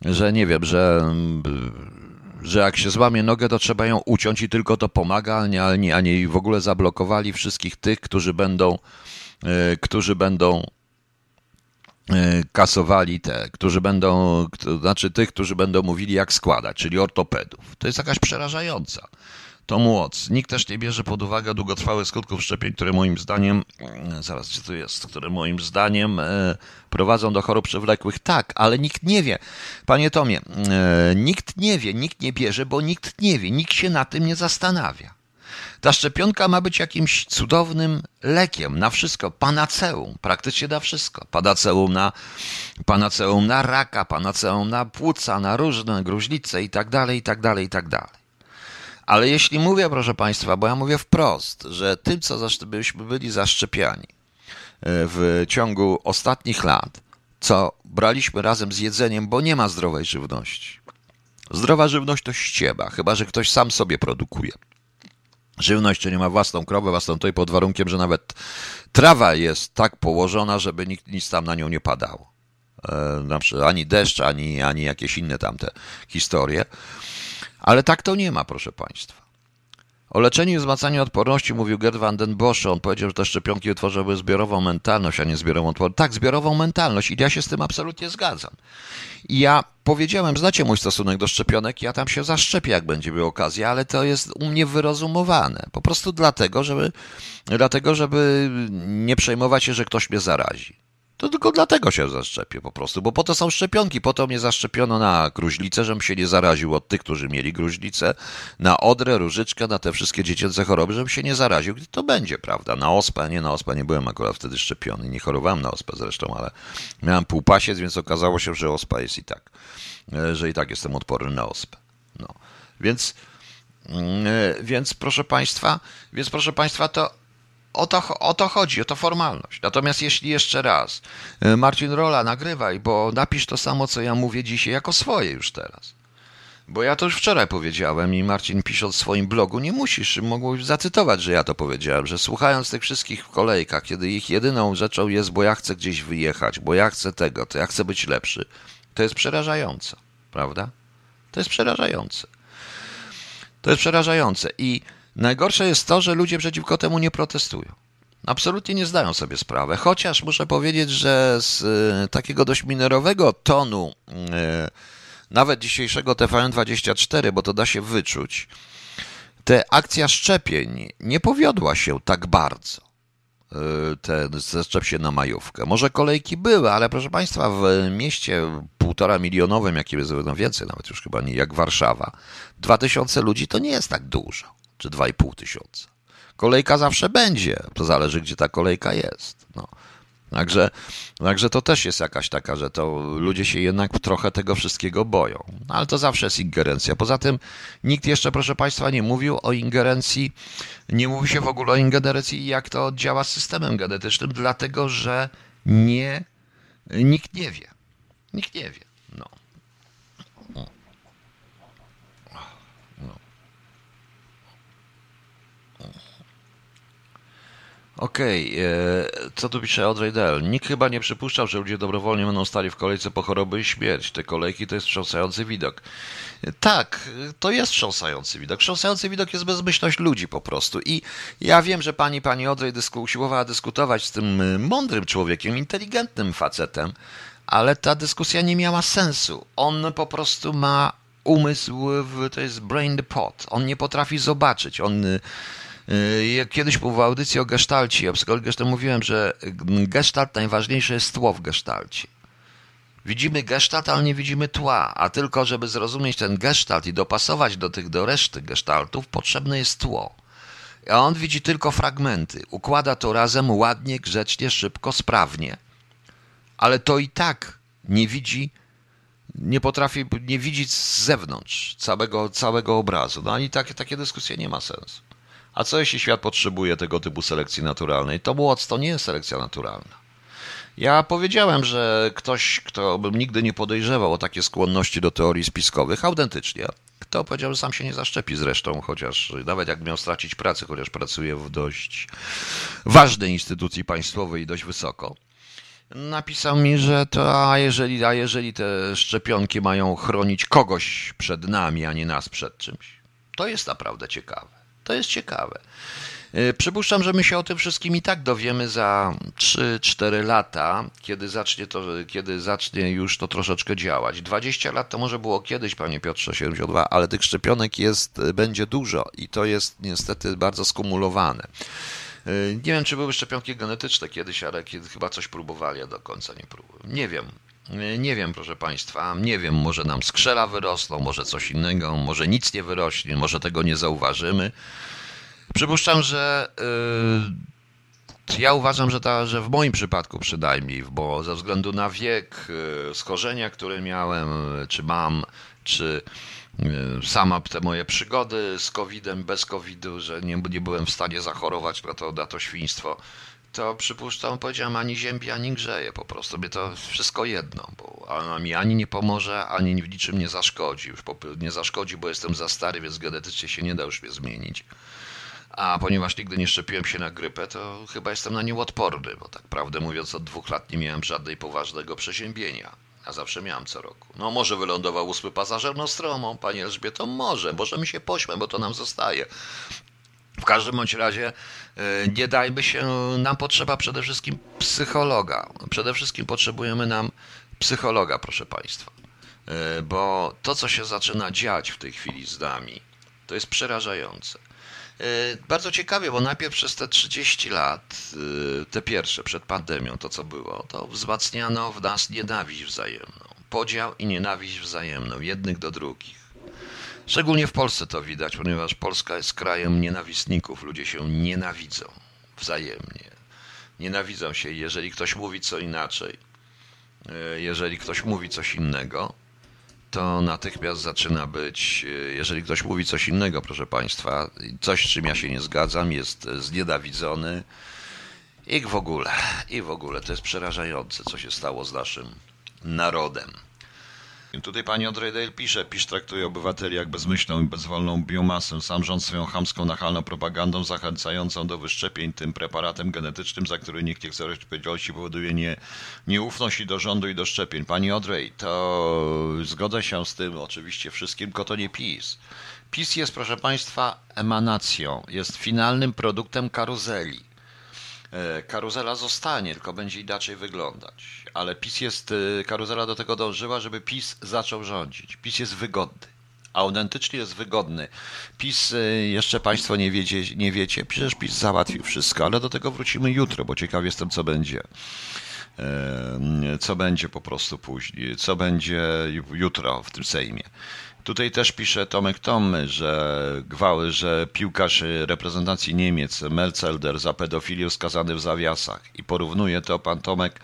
że nie wiem, że, że jak się złamie nogę, to trzeba ją uciąć i tylko to pomaga, a nie, a nie w ogóle zablokowali wszystkich tych, którzy będą, e, którzy będą kasowali te, którzy będą, to znaczy tych, którzy będą mówili jak składać, czyli ortopedów. To jest jakaś przerażająca. To młoc. Nikt też nie bierze pod uwagę długotrwałych skutków szczepień, które moim zdaniem, e, zaraz gdzie to jest, które moim zdaniem e, prowadzą do chorób przewlekłych. Tak, ale nikt nie wie. Panie Tomie, nikt nie wie, nikt nie bierze, bo nikt nie wie, nikt się na tym nie zastanawia. Ta szczepionka ma być jakimś cudownym lekiem na wszystko, panaceum, praktycznie na wszystko. Panaceum na, panaceum na raka, panaceum na płuca, na różne gruźlice i tak dalej, i tak dalej, i tak dalej. Ale jeśli mówię, proszę Państwa, bo ja mówię wprost, że tym, co byśmy byli zaszczepiani e, w ciągu ostatnich lat, co braliśmy razem z jedzeniem, bo nie ma zdrowej żywności. Zdrowa żywność to ścieba, chyba że ktoś sam sobie produkuje żywność, czy nie ma własną krowę, własną i pod warunkiem, że nawet trawa jest tak położona, żeby nikt, nic tam na nią nie padało. E, ani deszcz, ani, ani jakieś inne tamte historie. Ale tak to nie ma, proszę Państwa. O leczeniu i wzmacnianiu odporności mówił Gerd van den Bosch. On powiedział, że te szczepionki utworzyły zbiorową mentalność, a nie zbiorową odporność. Tak, zbiorową mentalność i ja się z tym absolutnie zgadzam. I ja powiedziałem, znacie mój stosunek do szczepionek, ja tam się zaszczepię, jak będzie miał okazję, ale to jest u mnie wyrozumowane. Po prostu dlatego, żeby, dlatego, żeby nie przejmować się, że ktoś mnie zarazi. To tylko dlatego się zaszczepię po prostu, bo po to są szczepionki. Po to mnie zaszczepiono na gruźlicę, żebym się nie zaraził od tych, którzy mieli gruźlicę, na odrę, różyczkę, na te wszystkie dziecięce choroby, żebym się nie zaraził. To będzie, prawda? Na ospę, nie na ospę, nie byłem akurat wtedy szczepiony, nie chorowałem na ospę zresztą, ale miałem półpasiec, więc okazało się, że ospa jest i tak, e, że i tak jestem odporny na ospę. No. Więc, mm, e, więc proszę Państwa, więc proszę Państwa, to o to, o to chodzi, o to formalność. Natomiast jeśli jeszcze raz, e, Marcin Rola, nagrywaj, bo napisz to samo, co ja mówię dzisiaj, jako swoje już teraz. Bo ja to już wczoraj powiedziałem i Marcin pisząc w swoim blogu, nie musisz, mogłeś zacytować, że ja to powiedziałem, że słuchając tych wszystkich w kolejkach, kiedy ich jedyną rzeczą jest, bo ja chcę gdzieś wyjechać, bo ja chcę tego, to ja chcę być lepszy, to jest przerażające, prawda? To jest przerażające. To jest przerażające i Najgorsze jest to, że ludzie przeciwko temu nie protestują. Absolutnie nie zdają sobie sprawy. Chociaż muszę powiedzieć, że z e, takiego dość minerowego tonu, e, nawet dzisiejszego TVN24, bo to da się wyczuć, ta akcja szczepień nie powiodła się tak bardzo. E, ten zeszczep się na majówkę. Może kolejki były, ale proszę Państwa, w mieście półtora milionowym, jakim jest no więcej, nawet już chyba nie jak Warszawa, dwa tysiące ludzi to nie jest tak dużo czy 2,5 tysiąca. Kolejka zawsze będzie, to zależy, gdzie ta kolejka jest. No. Także, także to też jest jakaś taka, że to ludzie się jednak trochę tego wszystkiego boją. No, ale to zawsze jest ingerencja. Poza tym nikt jeszcze, proszę Państwa, nie mówił o ingerencji, nie mówi się w ogóle o ingerencji, jak to działa z systemem genetycznym, dlatego że nie, nikt nie wie. Nikt nie wie. No. Okej, okay, e, co tu pisze Audrey Dell? Nikt chyba nie przypuszczał, że ludzie dobrowolnie będą stali w kolejce po choroby i śmierć. Te kolejki to jest wstrząsający widok. Tak, to jest wstrząsający widok. Wstrząsający widok jest bezmyślność ludzi po prostu. I ja wiem, że pani, pani Audrey dysku, usiłowała dyskutować z tym y, mądrym człowiekiem, inteligentnym facetem, ale ta dyskusja nie miała sensu. On po prostu ma umysł, to jest brain the pot. On nie potrafi zobaczyć. On y, Y, kiedyś w audycji o gestalcie, psychologii gestalt mówiłem, że gestalt najważniejsze jest tło w gestalcie. Widzimy gestalt, ale nie widzimy tła, a tylko żeby zrozumieć ten gestalt i dopasować do tych do reszty gestaltów, potrzebne jest tło. A on widzi tylko fragmenty. Układa to razem ładnie, grzecznie, szybko, sprawnie. Ale to i tak nie widzi, nie potrafi nie widzieć z zewnątrz całego, całego obrazu. No ani takie, takie dyskusje nie ma sensu. A co jeśli świat potrzebuje tego typu selekcji naturalnej? To młoc to nie jest selekcja naturalna. Ja powiedziałem, że ktoś, kto bym nigdy nie podejrzewał o takie skłonności do teorii spiskowych, autentycznie. Kto powiedział, że sam się nie zaszczepi zresztą, chociaż nawet jak miał stracić pracę, chociaż pracuje w dość ważnej instytucji państwowej i dość wysoko. Napisał mi, że to, a jeżeli, a jeżeli te szczepionki mają chronić kogoś przed nami, a nie nas przed czymś, to jest naprawdę ciekawe. To jest ciekawe. E, przypuszczam, że my się o tym wszystkim i tak dowiemy za 3-4 lata, kiedy zacznie, to, kiedy zacznie już to troszeczkę działać. 20 lat to może było kiedyś, panie Piotrze 72, ale tych szczepionek jest, będzie dużo i to jest niestety bardzo skumulowane. E, nie wiem, czy były szczepionki genetyczne kiedyś, ale kiedy chyba coś próbowali, a do końca nie próbowali. Nie wiem. Nie wiem, proszę Państwa, nie wiem, może nam skrzela wyrosną, może coś innego, może nic nie wyrośnie, może tego nie zauważymy. Przypuszczam, że yy, ja uważam, że, ta, że w moim przypadku przynajmniej, bo ze względu na wiek, yy, schorzenia, które miałem, czy mam, czy yy, sama te moje przygody z COVID-em, bez COVID-u, że nie, nie byłem w stanie zachorować na to, na to świństwo, to przypuszczam, powiedziałem, ani ziębi, ani grzeje, po prostu mnie to wszystko jedno, bo ona mi ani nie pomoże, ani w niczym nie zaszkodzi. Już nie zaszkodzi, bo jestem za stary, więc genetycznie się nie da już mnie zmienić. A ponieważ nigdy nie szczepiłem się na grypę, to chyba jestem na nią odporny, bo tak prawdę mówiąc od dwóch lat nie miałem żadnej poważnego przeziębienia. A zawsze miałem co roku. No może wylądował ósmy pasażer Nostromą, panie Elżbieto, może, może mi się pośmę, bo to nam zostaje. W każdym bądź razie nie dajmy się, nam potrzeba przede wszystkim psychologa. Przede wszystkim potrzebujemy nam psychologa, proszę Państwa. E, bo to, co się zaczyna dziać w tej chwili z nami, to jest przerażające. E, bardzo ciekawie, bo najpierw przez te 30 lat, te pierwsze przed pandemią, to co było, to wzmacniano w nas nienawiść wzajemną. Podział i nienawiść wzajemną, jednych do drugich. Szczególnie w Polsce to widać, ponieważ Polska jest krajem nienawistników. Ludzie się nienawidzą wzajemnie. Nienawidzą się, jeżeli ktoś mówi co inaczej, e, jeżeli ktoś mówi coś innego, to natychmiast zaczyna być, e, jeżeli ktoś mówi coś innego, proszę Państwa, coś z czym ja się nie zgadzam, jest znienawidzony i w ogóle, i w ogóle to jest przerażające, co się stało z naszym narodem. Tutaj pani Odrejdale pisze, PiS traktuje obywateli jak bezmyślną i bezwolną biomasę. Sam rząd swoją chamską, nachalną propagandą zachęcającą do wyszczepień tym preparatem genetycznym, za który nikt nie chce odpowiedzialności, powoduje nie, nieufność i do rządu i do szczepień. Pani Odrej, to zgodzę się z tym oczywiście wszystkim, tylko to nie PiS. PiS jest, proszę Państwa, emanacją, jest finalnym produktem karuzeli. E, karuzela zostanie, tylko będzie inaczej wyglądać. Ale PiS jest, e, karuzela do tego dążyła, żeby PiS zaczął rządzić. PiS jest wygodny. Autentycznie jest wygodny. PiS, e, jeszcze Państwo nie wiecie, nie wiecie, przecież PiS załatwił wszystko, ale do tego wrócimy jutro, bo ciekaw jestem, co będzie. Co będzie po prostu później, co będzie jutro w tym Sejmie. Tutaj też pisze Tomek Tomy, że gwały, że piłkarz reprezentacji Niemiec Melcelder za pedofilię skazany w zawiasach i porównuje to pan Tomek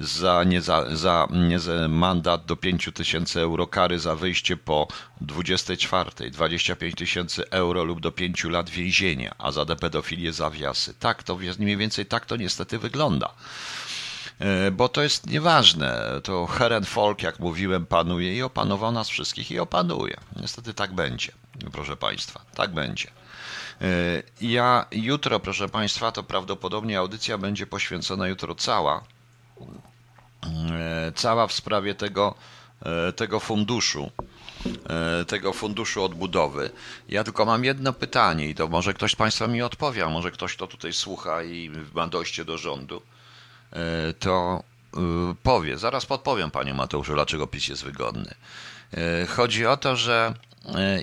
za, nie za, za nie za mandat do 5 tysięcy euro kary za wyjście po 24, 25 tysięcy euro lub do 5 lat więzienia, a za pedofilię zawiasy. Tak, to mniej więcej tak to niestety wygląda. E, bo to jest nieważne. To Heren Folk, jak mówiłem, panuje i opanował nas wszystkich i opanuje. Niestety tak będzie, proszę Państwa, tak będzie. E, ja jutro, proszę Państwa, to prawdopodobnie audycja będzie poświęcona jutro cała, e, cała w sprawie tego, tego funduszu, tego funduszu odbudowy. Ja tylko mam jedno pytanie i to może ktoś z Państwa mi odpowie, a może ktoś to tutaj słucha i ma dojście do rządu. E, to e, powie, zaraz podpowiem panie Mateuszu, dlaczego PiS jest wygodny. E, chodzi o to, że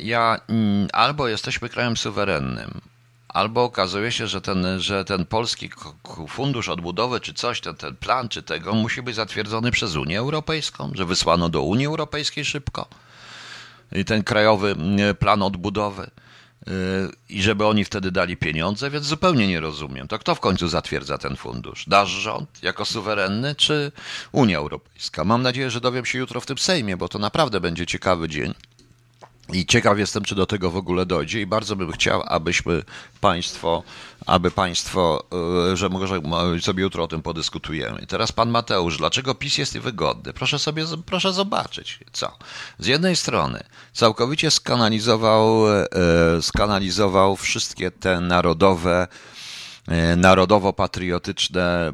ja mm, albo jesteśmy krajem suwerennym, albo okazuje się, że ten, że ten polski fundusz odbudowy, czy coś, ten, ten plan, czy tego, musi być zatwierdzony przez Unię Europejską, że wysłano do Unii Europejskiej szybko. I ten krajowy plan odbudowy i żeby oni wtedy dali pieniądze, więc zupełnie nie rozumiem. To kto w końcu zatwierdza ten fundusz? Nasz rząd jako suwerenny, czy Unia Europejska? Mam nadzieję, że dowiem się jutro w tym Sejmie, bo to naprawdę będzie ciekawy dzień. I ciekaw jestem, czy do tego w ogóle dojdzie i bardzo bym chciał, abyśmy Państwo, aby Państwo, e, że może sobie jutro o tym podyskutujemy. Teraz Pan Mateusz, dlaczego PiS jest niewygodny? Proszę sobie, proszę zobaczyć, co. Z jednej strony całkowicie skanalizował, e, skanalizował wszystkie te narodowe, e, narodowo-patriotyczne,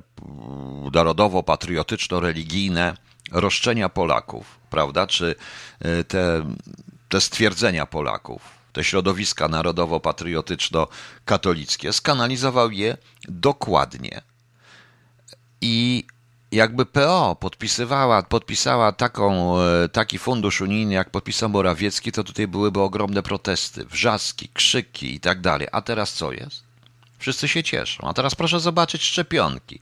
narodowo-patriotyczno-religijne roszczenia Polaków, prawda? Czy te te stwierdzenia Polaków, te środowiska narodowo-patriotyczno-katolickie, skanalizował je dokładnie. I jakby PO podpisywała, podpisała taką, e, taki fundusz unijny, jak podpisał Morawiecki, to tutaj byłyby ogromne protesty, wrzaski, krzyki i tak dalej. A teraz co jest? Wszyscy się cieszą. A teraz proszę zobaczyć szczepionki.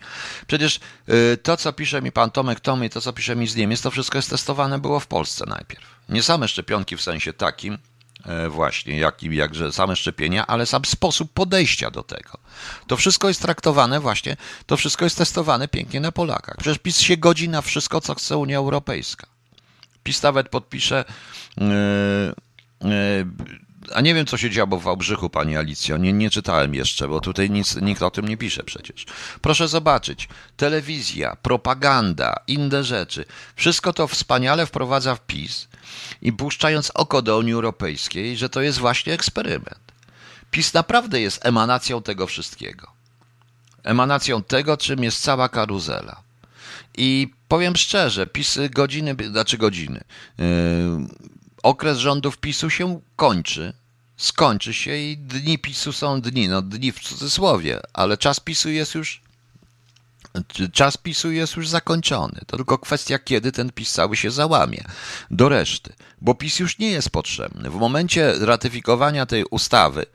Przecież y, to, co pisze mi pan Tomek to, co pisze mi z Niemiec, to wszystko jest testowane było w Polsce najpierw. Nie same szczepionki w sensie takim, e, właśnie, jakim, jakże same szczepienia, ale sam sposób podejścia do tego. To wszystko jest traktowane właśnie, to wszystko jest testowane pięknie na Polakach. Przecież PiS się godzi na wszystko, co chce Unia Europejska. PiS nawet podpisze yy, yy, a nie wiem, co się działo w Wałbrzychu, pani Alicjo. Nie, nie czytałem jeszcze, bo tutaj nic, nikt o tym nie pisze przecież. Proszę zobaczyć. Telewizja, propaganda, inne rzeczy. Wszystko to wspaniale wprowadza w PiS i puszczając oko do Unii Europejskiej, że to jest właśnie eksperyment. PiS naprawdę jest emanacją tego wszystkiego. Emanacją tego, czym jest cała karuzela. I powiem szczerze, PiS godziny, znaczy godziny, yy, okres rządów PiSu się kończy skończy się i dni PiSu są dni, no dni w cudzysłowie, ale czas PiSu jest już czas PiSu jest już zakończony. To tylko kwestia, kiedy ten PiS cały się załamie do reszty, bo PiS już nie jest potrzebny. W momencie ratyfikowania tej ustawy,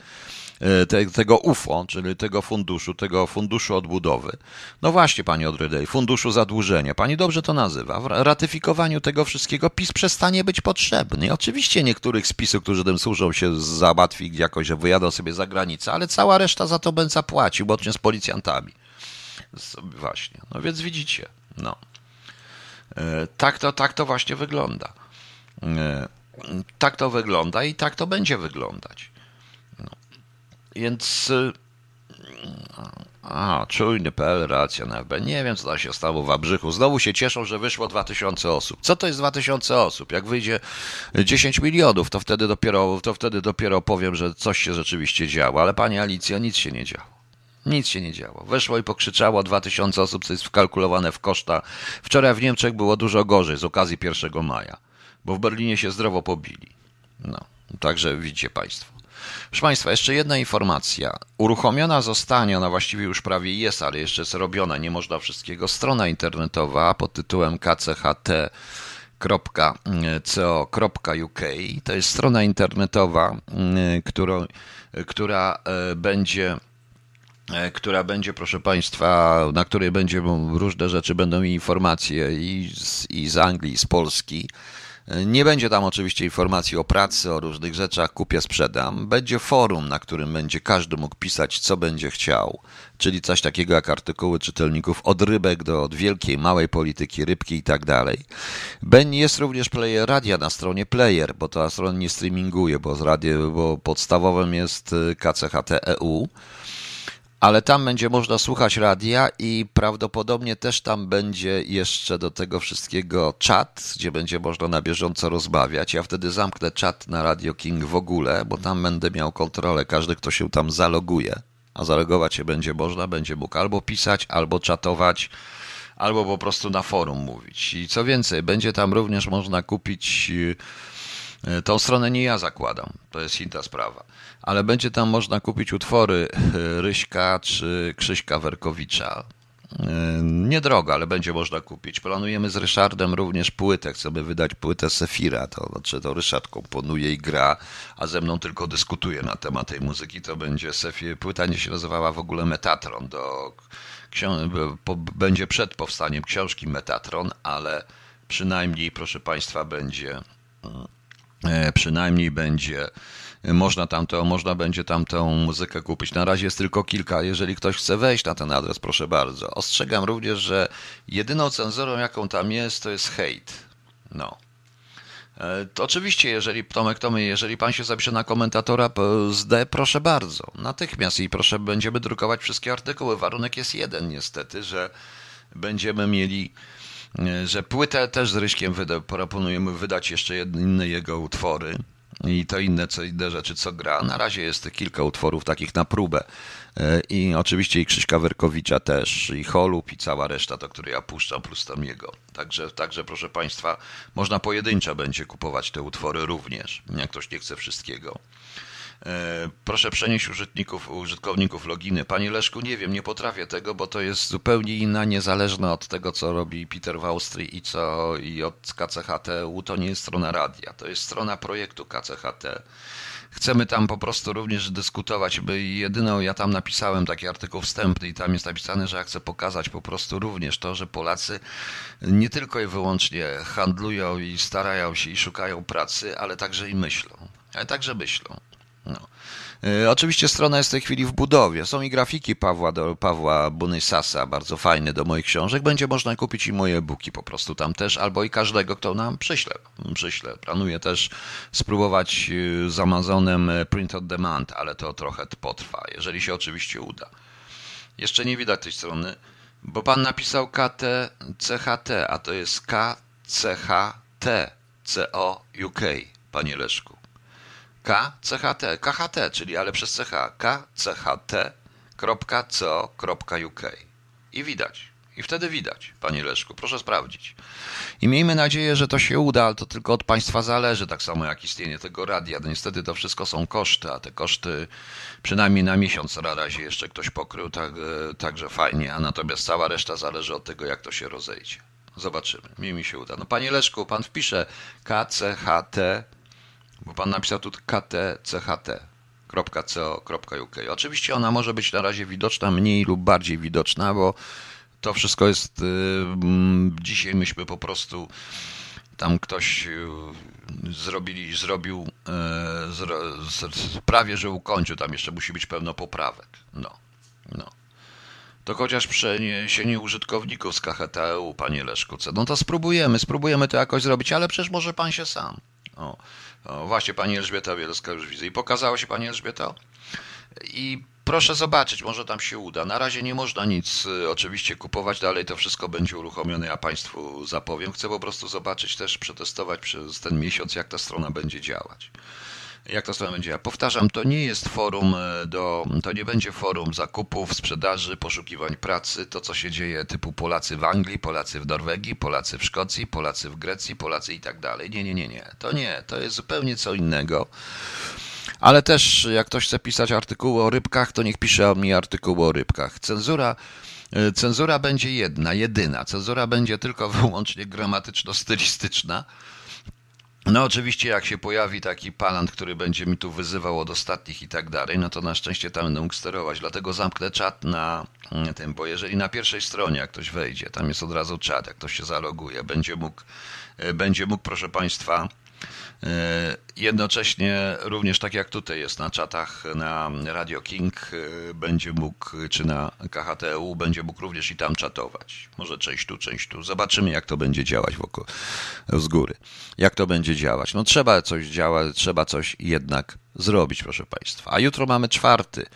te, tego UFO, czyli tego funduszu, tego funduszu odbudowy. No właśnie, pani Odrydej, funduszu zadłużenia. Pani dobrze to nazywa. W ratyfikowaniu tego wszystkiego PiS przestanie być potrzebny. Oczywiście niektórych z PiSu, którzy tym służą, się załatwi jakoś, że wyjadą sobie za granicę, ale cała reszta za to będzie zapłacił, łącznie z policjantami. Właśnie. No więc widzicie. No. E, tak to, tak to właśnie wygląda. E, tak to wygląda i tak to będzie wyglądać. Więc. E, a, czujny PL, racja na FB. Nie wiem, co tam się stało w Abrzychu. Znowu się cieszą, że wyszło 2000 osób. Co to jest 2000 osób? Jak wyjdzie 10 milionów, to wtedy dopiero, to wtedy dopiero powiem, że coś się rzeczywiście działo. Ale pani Alicja, nic się nie działo. Nic się nie działo. Weszło i pokrzyczało 2000 osób, co jest wkalkulowane w koszta. Wczoraj w Niemczech było dużo gorzej z okazji 1 maja, bo w Berlinie się zdrowo pobili. No, także widzicie Państwo. Proszę Państwa, jeszcze jedna informacja. Uruchomiona zostanie, ona właściwie już prawie jest, ale jeszcze jest robiona, nie można wszystkiego, strona internetowa pod tytułem kcht.co.uk. To jest strona internetowa, mm, którą, która e, będzie E, która będzie, proszę Państwa, na której będzie różne rzeczy, będą informacje i z, i z Anglii, i z Polski. E, nie będzie tam oczywiście informacji o pracy, o różnych rzeczach, kupię, sprzedam. Będzie forum, na którym będzie każdy mógł pisać, co będzie chciał, czyli coś takiego jak artykuły czytelników od rybek do od wielkiej, małej polityki, rybki i tak dalej. Jest również player radia na stronie Player, bo ta strona nie streaminguje, bo, z radio, bo podstawowym jest e, KCHT.eu ale tam będzie można słuchać radia i prawdopodobnie też tam będzie jeszcze do tego wszystkiego czat, gdzie będzie można na bieżąco rozmawiać. Ja wtedy zamknę czat na Radio King w ogóle, bo tam będę miał kontrolę. Każdy, kto się tam zaloguje, a zalogować się będzie można, będzie mógł albo pisać, albo czatować, albo po prostu na forum mówić. I co więcej, będzie tam również można kupić. E, tą stronę nie ja zakładam, to jest inna sprawa ale będzie tam można kupić utwory Ryśka czy Krzyśka Werkowicza. E, niedrogo, ale będzie można kupić. Planujemy z Ryszardem również płytę. Chcemy wydać płytę Sefira. To znaczy to Ryszard komponuje i gra, a ze mną tylko dyskutuje na temat tej muzyki. To będzie Sefir. Płyta nie się nazywała w ogóle Metatron. Do po, będzie przed powstaniem książki Metatron, ale przynajmniej, proszę Państwa, będzie e, przynajmniej będzie można, tamto, można będzie tam tę muzykę kupić. Na razie jest tylko kilka. Jeżeli ktoś chce wejść na ten adres, proszę bardzo. Ostrzegam również, że jedyną cenzurą, jaką tam jest, to jest hate. No. E, to oczywiście, jeżeli Tomek Tomy, jeżeli pan się zapisze na komentatora z proszę bardzo, natychmiast i proszę, będziemy drukować wszystkie artykuły. Warunek jest jeden niestety, że będziemy mieli, e, że płytę też z Ryśkiem wyda, proponujemy wydać jeszcze inne jego utwory i to inne, co inne rzeczy, co gra. Na razie jest kilka utworów takich na próbę. E, I oczywiście i Krzyśka Werkowicza też, i Holub, i cała reszta, to które ja puszczam, plus tam jego. Także, także proszę Państwa, można pojedynczo będzie kupować te utwory również, jak ktoś nie chce wszystkiego. E, proszę przenieść użytkowników, użytkowników loginy. Panie Leszku, nie wiem, nie potrafię tego, bo to jest zupełnie inna, niezależna od tego, co robi Peter w Austrii i co i od KCHT-U. To nie jest strona radia, to jest strona projektu KCHT. Chcemy tam po prostu również dyskutować, by jedyną, ja tam napisałem taki artykuł wstępny i tam jest napisane, że ja chcę pokazać po prostu również to, że Polacy nie tylko i wyłącznie handlują i starają się i szukają pracy, ale także i myślą. Ale także myślą. No. E, oczywiście strona jest w tej chwili w budowie. Są i grafiki Pawła, Pawła Bunysasa, bardzo fajne do moich książek. Będzie można kupić i moje buki po prostu tam też, albo i każdego, kto nam przyśle. przyśle. Planuję też spróbować e, z Amazonem e, print on demand, ale to trochę potrwa, jeżeli się oczywiście uda. Jeszcze nie widać tej strony, bo pan napisał KT, CHT, a to jest KCHT, CO UK, panie Leszku. KCHT, KHT, czyli ale przez CH, kcht.co.uk. I widać, I wtedy widać, panie Leszku, proszę sprawdzić. I miejmy nadzieję, że to się uda, ale to tylko od państwa zależy, tak samo jak istnienie tego radia. No niestety to wszystko są koszty, a te koszty przynajmniej na miesiąc na razie jeszcze ktoś pokrył, tak, e, także fajnie, a natomiast cała reszta zależy od tego, jak to się rozejdzie. Zobaczymy, mi mi się uda. No panie Leszku, pan wpisze KCHT, bo pan napisał tu ktcht.co.uk. Oczywiście ona może być na razie widoczna mniej lub bardziej widoczna, bo to wszystko jest. y, mm, Dzisiaj myśmy po prostu. Tam ktoś y, zrobili, zrobił, z- prawie że ukończył, tam jeszcze musi być pełno poprawek. No, no. To chociaż przeniesienie użytkowników z KHTU, panie Leszku, co? No to spróbujemy, spróbujemy to jakoś zrobić, ale przecież może pan się sam. O, o właśnie pani Elżbieta Bielska już widzę. I pokazała się pani Elżbieta? I proszę zobaczyć, może tam się uda. Na razie nie można nic y, oczywiście kupować, dalej to wszystko będzie uruchomione, ja Państwu zapowiem. Chcę po prostu zobaczyć, też przetestować przez ten miesiąc, jak ta strona będzie działać. Jak ta strona będzie działać. Powtarzam, to nie jest forum e, do, to nie będzie forum zakupów, sprzedaży, poszukiwań pracy, to co się dzieje typu Polacy w Anglii, Polacy w Norwegii, Polacy w Szkocji, Polacy w Grecji, Polacy i tak dalej. Nie, nie, nie, nie. To nie, to jest zupełnie co innego. Ale też, jak ktoś chce pisać artykuły o rybkach, to niech pisze mi artykuły o rybkach. Cenzura, e, cenzura będzie jedna, jedyna. Cenzura będzie tylko wyłącznie gramatyczno-stylistyczna. No oczywiście jak się pojawi taki palant, który będzie mi tu wyzywał od ostatnich i tak dalej, no to na szczęście tam będę mógł sterować. Dlatego zamknę czat na mm, tym, bo jeżeli na pierwszej stronie jak ktoś wejdzie, tam jest od razu czat, jak ktoś się zaloguje, będzie mógł, e, będzie mógł proszę Państwa, Jednocześnie również tak jak tutaj jest na czatach na Radio King e, będzie mógł, czy na KHTU będzie mógł również i tam czatować. Może część tu, część tu. Zobaczymy jak to będzie działać wokół, z góry. Jak to będzie działać. No trzeba coś działać, trzeba coś jednak zrobić, proszę Państwa. A jutro mamy czwarty,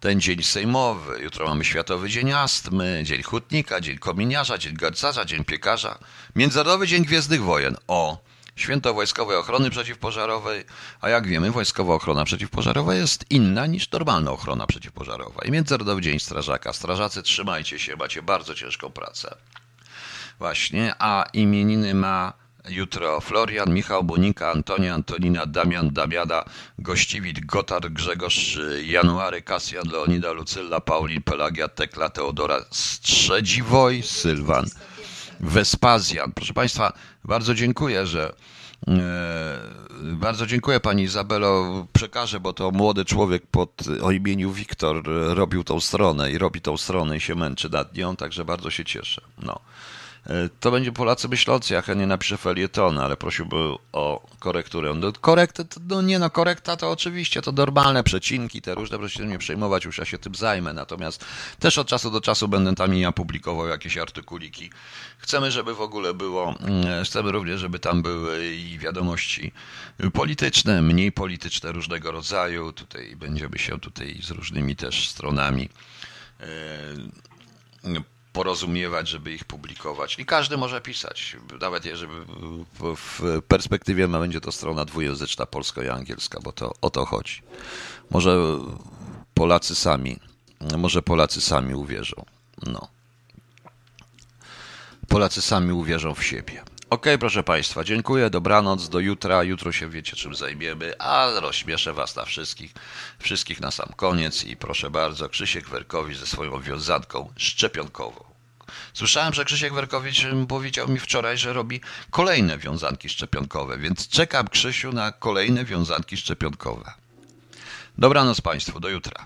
ten dzień sejmowy. Jutro mamy Światowy Dzień Astmy, Dzień Hutnika, Dzień Kominiarza, Dzień Garcarza, Dzień Piekarza. Międzynarodowy Dzień Gwiezdnych Wojen. O! Święto Wojskowej Ochrony Przeciwpożarowej, a jak wiemy, Wojskowa Ochrona Przeciwpożarowa jest inna niż normalna ochrona przeciwpożarowa. I Międzynarodowy Dzień Strażaka. Strażacy, trzymajcie się, macie bardzo ciężką pracę. Właśnie, a imieniny ma jutro Florian, Michał, Bonika, Antonia, Antonina, Damian, Damiana, Gościwit, Gotard, Grzegorz, January, Kasjan, Leonida, Lucylla, Paulin, Pelagia, Tekla, Teodora, Strzedziwoj, Sylwan. Wespazjan. Proszę Państwa, bardzo dziękuję, że e, bardzo dziękuję Pani Izabelo. Przekażę, bo to młody człowiek pod, o imieniu Wiktor robił tą stronę i robi tą stronę i się męczy nad nią, także bardzo się cieszę. No. E, To będzie Polacy myślący, ja chętnie napiszę felieton, ale prosiłby o korekturę. No, korekt, no nie no, korekta to oczywiście, to normalne przecinki, te różne, proszę się nie przejmować, już ja się tym zajmę, natomiast też od czasu do czasu będę tam i ja publikował jakieś artykuliki. Chcemy, żeby w ogóle było, mm, chcemy również, żeby tam były i wiadomości polityczne, mniej polityczne różnego rodzaju, tutaj będziemy się tutaj z różnymi też stronami e, porozumiewać, żeby ich publikować. I każdy może pisać, nawet jeżeli w, perspektywie ma będzie to strona dwujęzyczna, polska i angielska, bo to o to chodzi. Może Polacy sami, może Polacy sami uwierzą. No. Polacy sami uwierzą w siebie. Okej, proszę Państwa, dziękuję, dobranoc, do jutra. Jutro się wiecie, czym zajmiemy, a rozśmieszę Was na wszystkich, wszystkich na sam koniec i proszę bardzo, Krzysiek Werkowicz ze swoją wiązanką szczepionkową. Słyszałem, że Krzysiek Werkowicz powiedział mi wczoraj, że robi kolejne wiązanki szczepionkowe, więc czekam, Krzysiu, na kolejne wiązanki szczepionkowe. Dobranoc Państwu, do jutra.